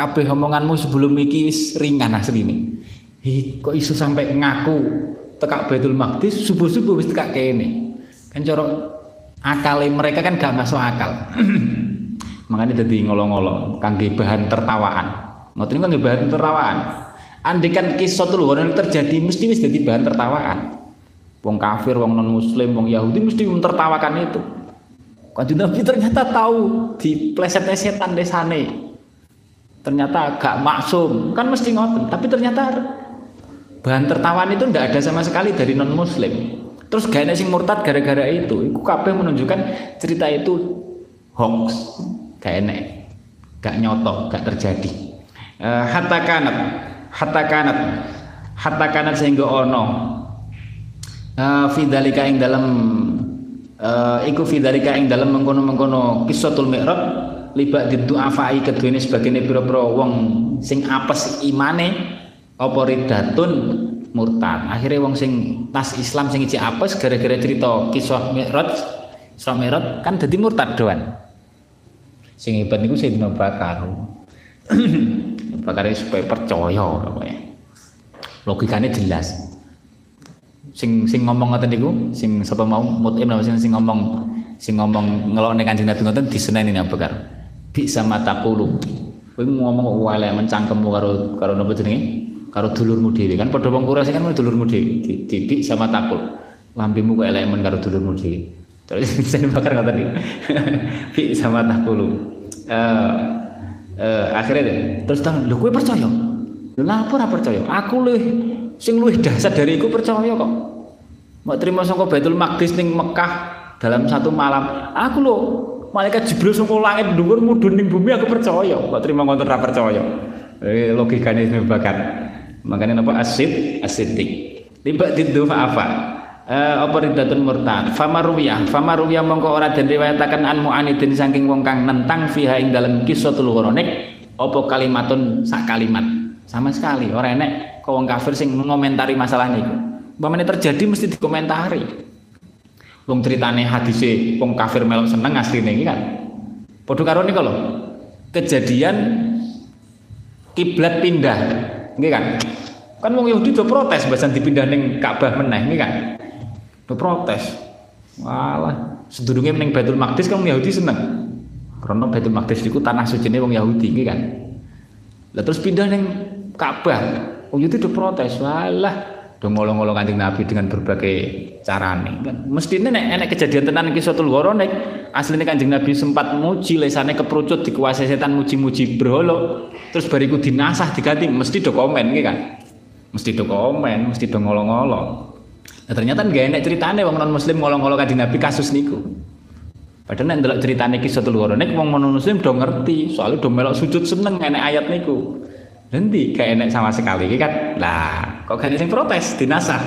S1: kabeh omonganmu sebelum iki wis ringan asline. Hi, kok iso sampai ngaku tekak Baitul Maqdis subuh-subuh wis tekak kene. Kan cara akale mereka kan gak masuk akal. Makanya jadi ngolong-ngolong kangge bahan tertawaan. Ngoten niku kangge bahan tertawaan. Andai kan kisah tuh terjadi mesti wis jadi bahan tertawaan. Wong kafir, wong non muslim, wong Yahudi mesti mentertawakan itu. Kanjeng Nabi ternyata tahu di plesetnya setan desane. Ternyata gak maksum, kan mesti ngoten, tapi ternyata bahan tertawan itu tidak ada sama sekali dari non muslim. Terus gak ada sing murtad gara-gara itu. Iku kabeh menunjukkan cerita itu hoax, gak enek, gak nyoto, gak terjadi. Uh, hatta kanat, hatta kanat, hatta kanat sehingga ono fidalika ing dalam uh, iku fidalika ing dalam mengkono-mengkono kisatul mi'raj libat didu afai keduene sebagene pira-pira wong sing apes imane apa ridatun murtad. Akhirnya wong sing tas Islam sing iji apes gara-gara cerita kisah mi'raj Isra Mi'raj kan dadi murtad doan. Sing hebat niku Sayyidina Bakar. Bakar supaya percaya logikanya jelas sing sing ngomong ngoten niku sing sapa mau mutim sing sing ngomong sing ngomong ngelokne Kanjeng Nabi ngoten diseneni Abu Bakar bi sama takulu kowe ngomong wae mencangkemmu karo karo napa jenenge? Karo dulurmu dhewe. Kan padha wong Quraisy kan dulurmu dhewe. Di, di bi sama takul lambemu kok elek men karo dulurmu dhewe. Terus sing bakar ngoten niku. Bi sama takulu eh uh, akhirnya terus tang lho kowe percaya? Lho lapor percaya? Aku lho sing luwih dahsyat dari iku percaya kok. Mau terima sangka Baitul Maqdis ning Mekah dalam satu malam. Aku lo malaikat Jibril sangka langit dhuwur mudhun ning bumi aku percaya. Kok terima ngoten ra percaya? Eh, logikane ini bakar. Makanya napa? Asid asidik tiba tidu apa eh, apa ridatun murtad? Famaruwiyah famaruwiyah mongko ora den riwayataken an mu'anidin saking wong kang nentang fiha ing dalam kisatul ghoronik. Apa kalimatun sak kalimat sama sekali ora enek kok wong kafir sing ngomentari masalah niku Umpamane terjadi mesti dikomentari. Wong ceritane hadise wong kafir melok seneng asline iki kan. Padha karo niku lho. Kejadian kiblat pindah, nggih kan? Kan wong Yahudi do protes bahasan dipindah ning Ka'bah meneh nggih kan? Do protes. Walah, sedurunge ning Baitul Maqdis kan wong Yahudi seneng. Karena Baitul Maqdis iku tanah sucine wong Yahudi nggih kan? Lah terus pindah ning Ka'bah. Wong Yahudi do protes. Walah, do ngolong-ngolong kanjeng Nabi dengan berbagai cara nih kan mestinya nek enek kejadian tenan iki suatu nek aslinya kanjeng Nabi sempat muji lesane keperucut dikuasai setan muji-muji berholo terus bariku dinasah diganti mesti do komen gitu kan mesti do komen mesti do ngolong-ngolong. Nah, ternyata nggak enek ceritane wong non muslim ngolong-ngolong kanjeng Nabi kasus niku. Padahal nek ndelok ceritane kisah nek wong non muslim do ngerti soalnya do melok sujud seneng enek ayat niku Nanti gak enak sama sekali kan lah kok gak yang protes? Dinasah.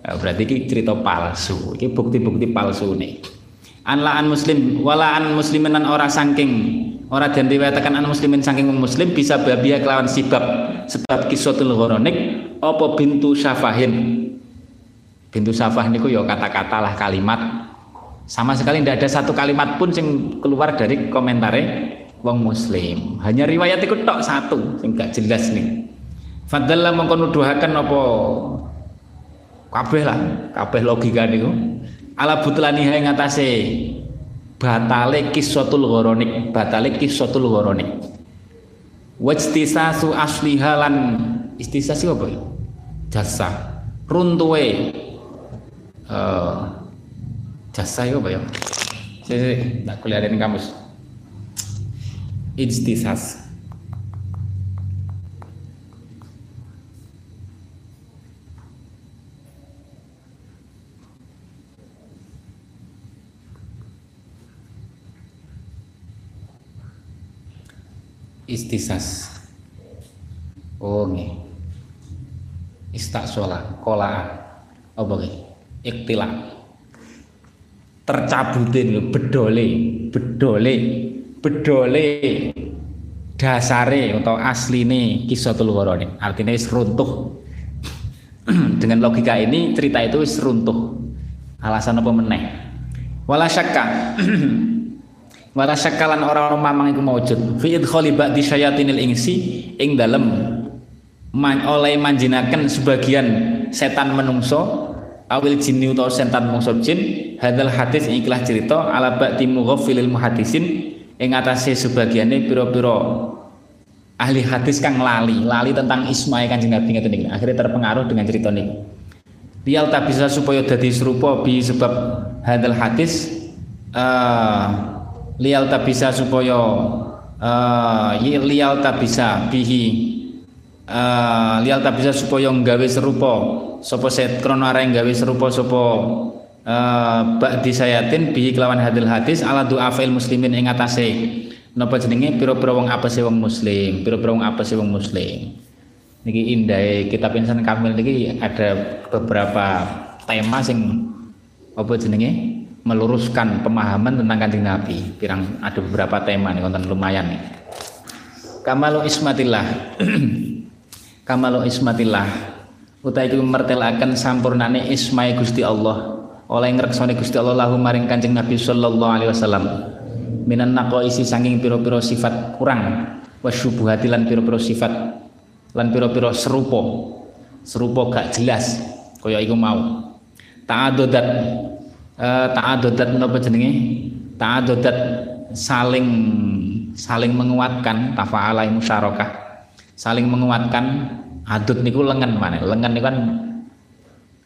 S1: Nah, berarti ini cerita palsu. Ini bukti-bukti palsu nih. Anlaan muslim walaan muslimin orang saking. Orang dan riwayatakan an muslimin saking muslim bisa babia kelawan sebab sebab kisotul horonik opo bintu syafahin? Bintu syafah niku ya kata-kata lah kalimat. Sama sekali tidak ada satu kalimat pun yang keluar dari komentarnya wong muslim. Hanya riwayat itu tok satu sing jelas nih. Fadalla mongko nuduhaken apa? Kabeh lah kabeh logika niku. Ala butlani ing ngatasé batale kiswatul ghoronik batale kiswatul ghoronik. Wajtisasu asliha lan istisasi apa ya? Jasa. Runtuhe uh, jasa apa ya? Saya tak kuliah kamus ijtisas. Istisas oh nggih istaksola kola apa nggih iktila tercabutin bedole bedole bedole dasare atau asline kisatul warone artinya wis runtuh. Dengan logika ini cerita itu wis runtuh. Alasan apa meneh? Wala syakka. Wala orang-orang mamang iku maujud fi idkhali ba'di syayatinil ingsi ing dalem man, oleh manjinaken sebagian setan menungso awil jinni utawa setan menungso jin hadal hadis ikhlas cerita ala ba'di mughafilil muhadisin ing atase sebagiane pira-pira ahli hadis kang lali, lali tentang Ismail Kanjeng Nabi ngeten iki. Akhirnya terpengaruh dengan cerita niku. lial tak bisa supaya dadi serupa bi sebab hadal hadis uh, lial tak bisa supaya uh, lial tak bisa bihi uh, lial tak bisa supaya nggawe serupa sapa set krono arek nggawe serupa uh, ba'di sayatin bihi kelawan hadil hadis ala doa fil muslimin ing atase napa jenenge pira-pira wong apa sih wong muslim pira-pira wong apa sih wong muslim niki indah kitab insan kamil niki ada beberapa tema sing apa jenenge meluruskan pemahaman tentang kanjeng Nabi. Pirang ada beberapa tema nih konten lumayan nih. Kamalu ismatillah. Kamalu ismatillah. Utai iku mertelaken sampurnane ismai Gusti Allah. Oleh ngreksone Gusti Allah lahu maring Kanjeng Nabi sallallahu alaihi wasallam. Minan isi saking piro-piro sifat kurang. Wasyubuhati lan piro-piro sifat lan pira-pira serupa. Serupa gak jelas kaya iku mau. Ta'adudat uh, ta'adudat menapa jenenge? Ta'adudat saling saling menguatkan tafa'ala musyarakah saling menguatkan adut niku lengan mana lengan niku kan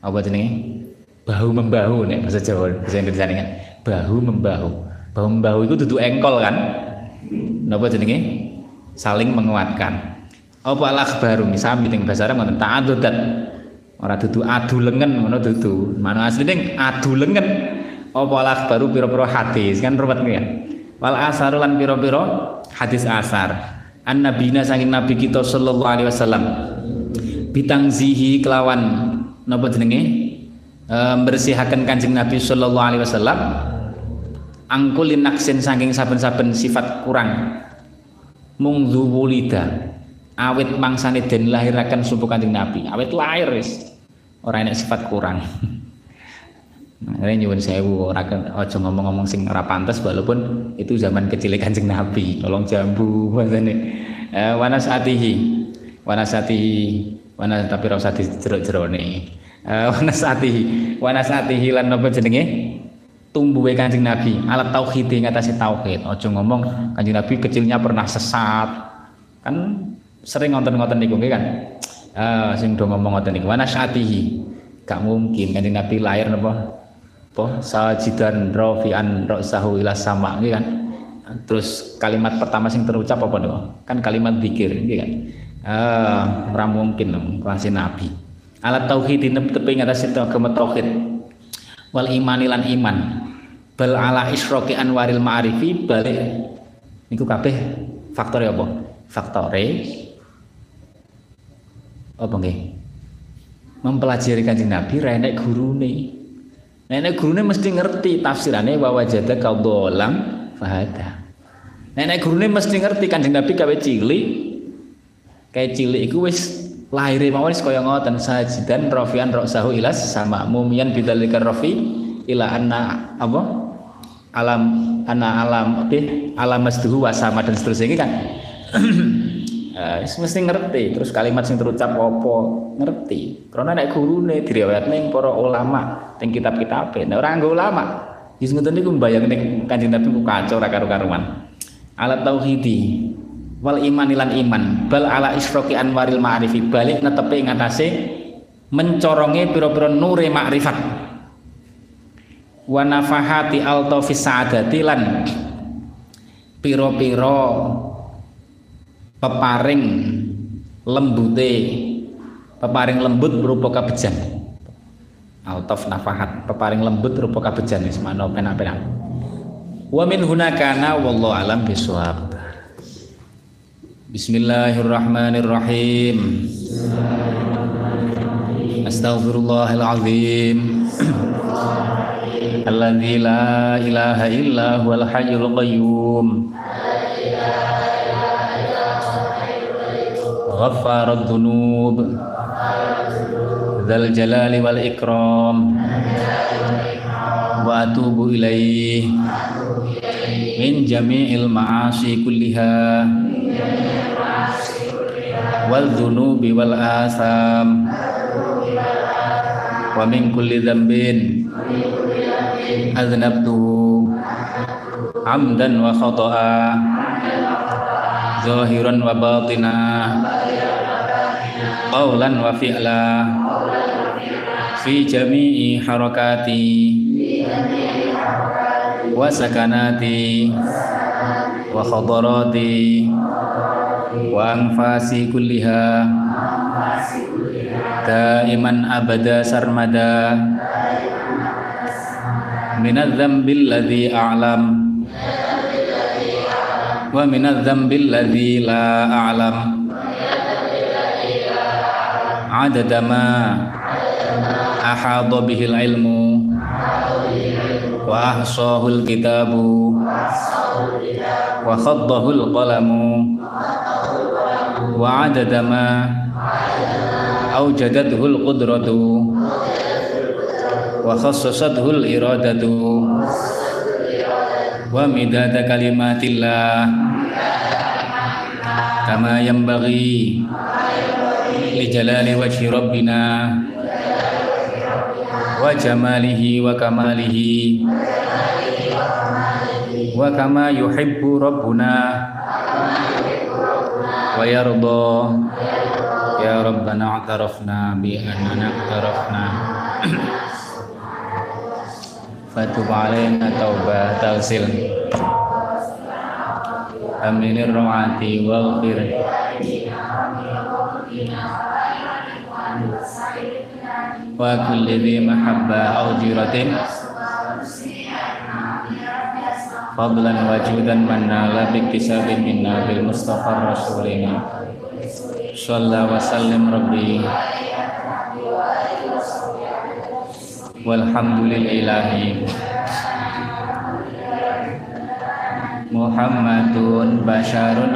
S1: apa jenenge bahu membahu nih bahasa Jawa bahasa Indonesia kan. Bahu membahu. Bahu membahu itu duduk engkol kan? Napa jenenge? Saling menguatkan. Apa al akhbaru? Misami teng bahasa Arab ngoten ta'addudat ora dudu adu lengen ngono dudu. Mana asline adu lengen. Apa al akhbaru pira-pira hadis? Kan ruwet ya? Wal asaru lan pira-pira hadis asar. An nabina saking nabi kita sallallahu alaihi wasallam. Bitangzihi kelawan napa jenenge bersihaken kanjeng nabi sallallahu alaihi wasallam angkulin naksin saking saben-saben sifat kurang mungzu wulida awit mangsane den lahiraken subuh kanjeng Nabi awit lahir wis ora enek sifat kurang ini nyuwun sewu ora aja ngomong-ngomong sing ora walaupun itu zaman kecil Kanjeng Nabi, tolong jambu bahasane. Eh wanasatihi. Wanasatihi. Wanas tapi ora usah dijerok-jerone. Eh wanasatihi. Wanasatihi lan napa jenenge? Tumbuhe Kanjeng Nabi alat tauhid ngatasi tauhid. Aja ngomong Kanjeng Nabi kecilnya pernah sesat. Kan sering ngonten-ngonten niku nggih kan. Ah sing do ngomong ngoten niku wanasyatihi. Gak mungkin kanjeng Nabi lahir napa? Apa sajidan rafi'an ra'sahu ila sama nggih kan. Terus kalimat pertama sing terucap apa niku? Kan kalimat zikir nggih kan. Ah ora mungkin kelas Nabi. Alat tauhid tepi ngatas agama tauhid. Wal imani lan iman. Bal ala isroki anwaril ma'arifi balik niku kabeh faktor apa? Faktore apa nggih mempelajari kanjeng Nabi renek gurune nenek gurune mesti ngerti tafsirannya wa wajada kaudholam fahada nenek gurune mesti ngerti kanjeng Nabi kawe cilik kayak cilik iku wis lahir mawon kaya ngoten sajidan rafian roksahu ilas sama mumian bidzalika rafi ila anna apa? Alam ana alam oke alam masduhu wasama dan seterusnya kan Uh, mesti ngerti terus kalimat sing terucap apa? Ngerti. Karena nek gurune diriwayat ning para ulama ning kitab-kitab nek ora nggo ulama wis ngoten niku mbayangne kanjeng Nabi ku kacau ora karo-karuan alat tauhidi wal iman ilan iman. Bal ala isroki anwaril ma'rifi. Balik netepe ing atase mencoronge pira-pira nure makrifat wa nafahati altofis saadati lan pira-pira peparing lembute. Peparing lembut berupa kabejan. Altof nafahat. Peparing lembut berupa kabejan wis mana penak-penak. Wa min hunakana wallahu alam bisawab Bismillahirrahmanirrahim Astaghfirullahalazim Alladzi la ilaha illa huwal hayyul qayyum غفار الذنوب ذا الجلال والإكرام وأتوب إليه من جميع المعاصي كلها wal dhunubi wal asam. Wa min kulli dhanbin aznabtu amdan wa khata'a zahiran wa batina qawlan wa fi'la fi jami'i harakati wa sakanati wa khadarati wa anfasi kulliha. Daiman abada sarmada. Minadz dzambil ladzi a'lam. Wa minadz dzambil ladzi la a'lam. Adada ma ahadha bihil ilmu. Wa ahsahul kitabu. Wa khaddahul qalamu wa adada ma awjadathul qudratu wa khassasathu iradatu wa midada kalimatillah kama yanbaghi li jalali wajhi rabbina wa jamalihi wa kamalihi wa kama yuhibbu rabbuna wa yarda. Ya rabbana a'tarafna bi annana a'tarafna fatub alaina taubah tausil aminir rawati wal khir wa kulli fadlan wa judan manna la biktisabin minna bil mustafa rasulina. Shalla wa sallim rabbi. Walhamdulillahi. Muhammadun basharun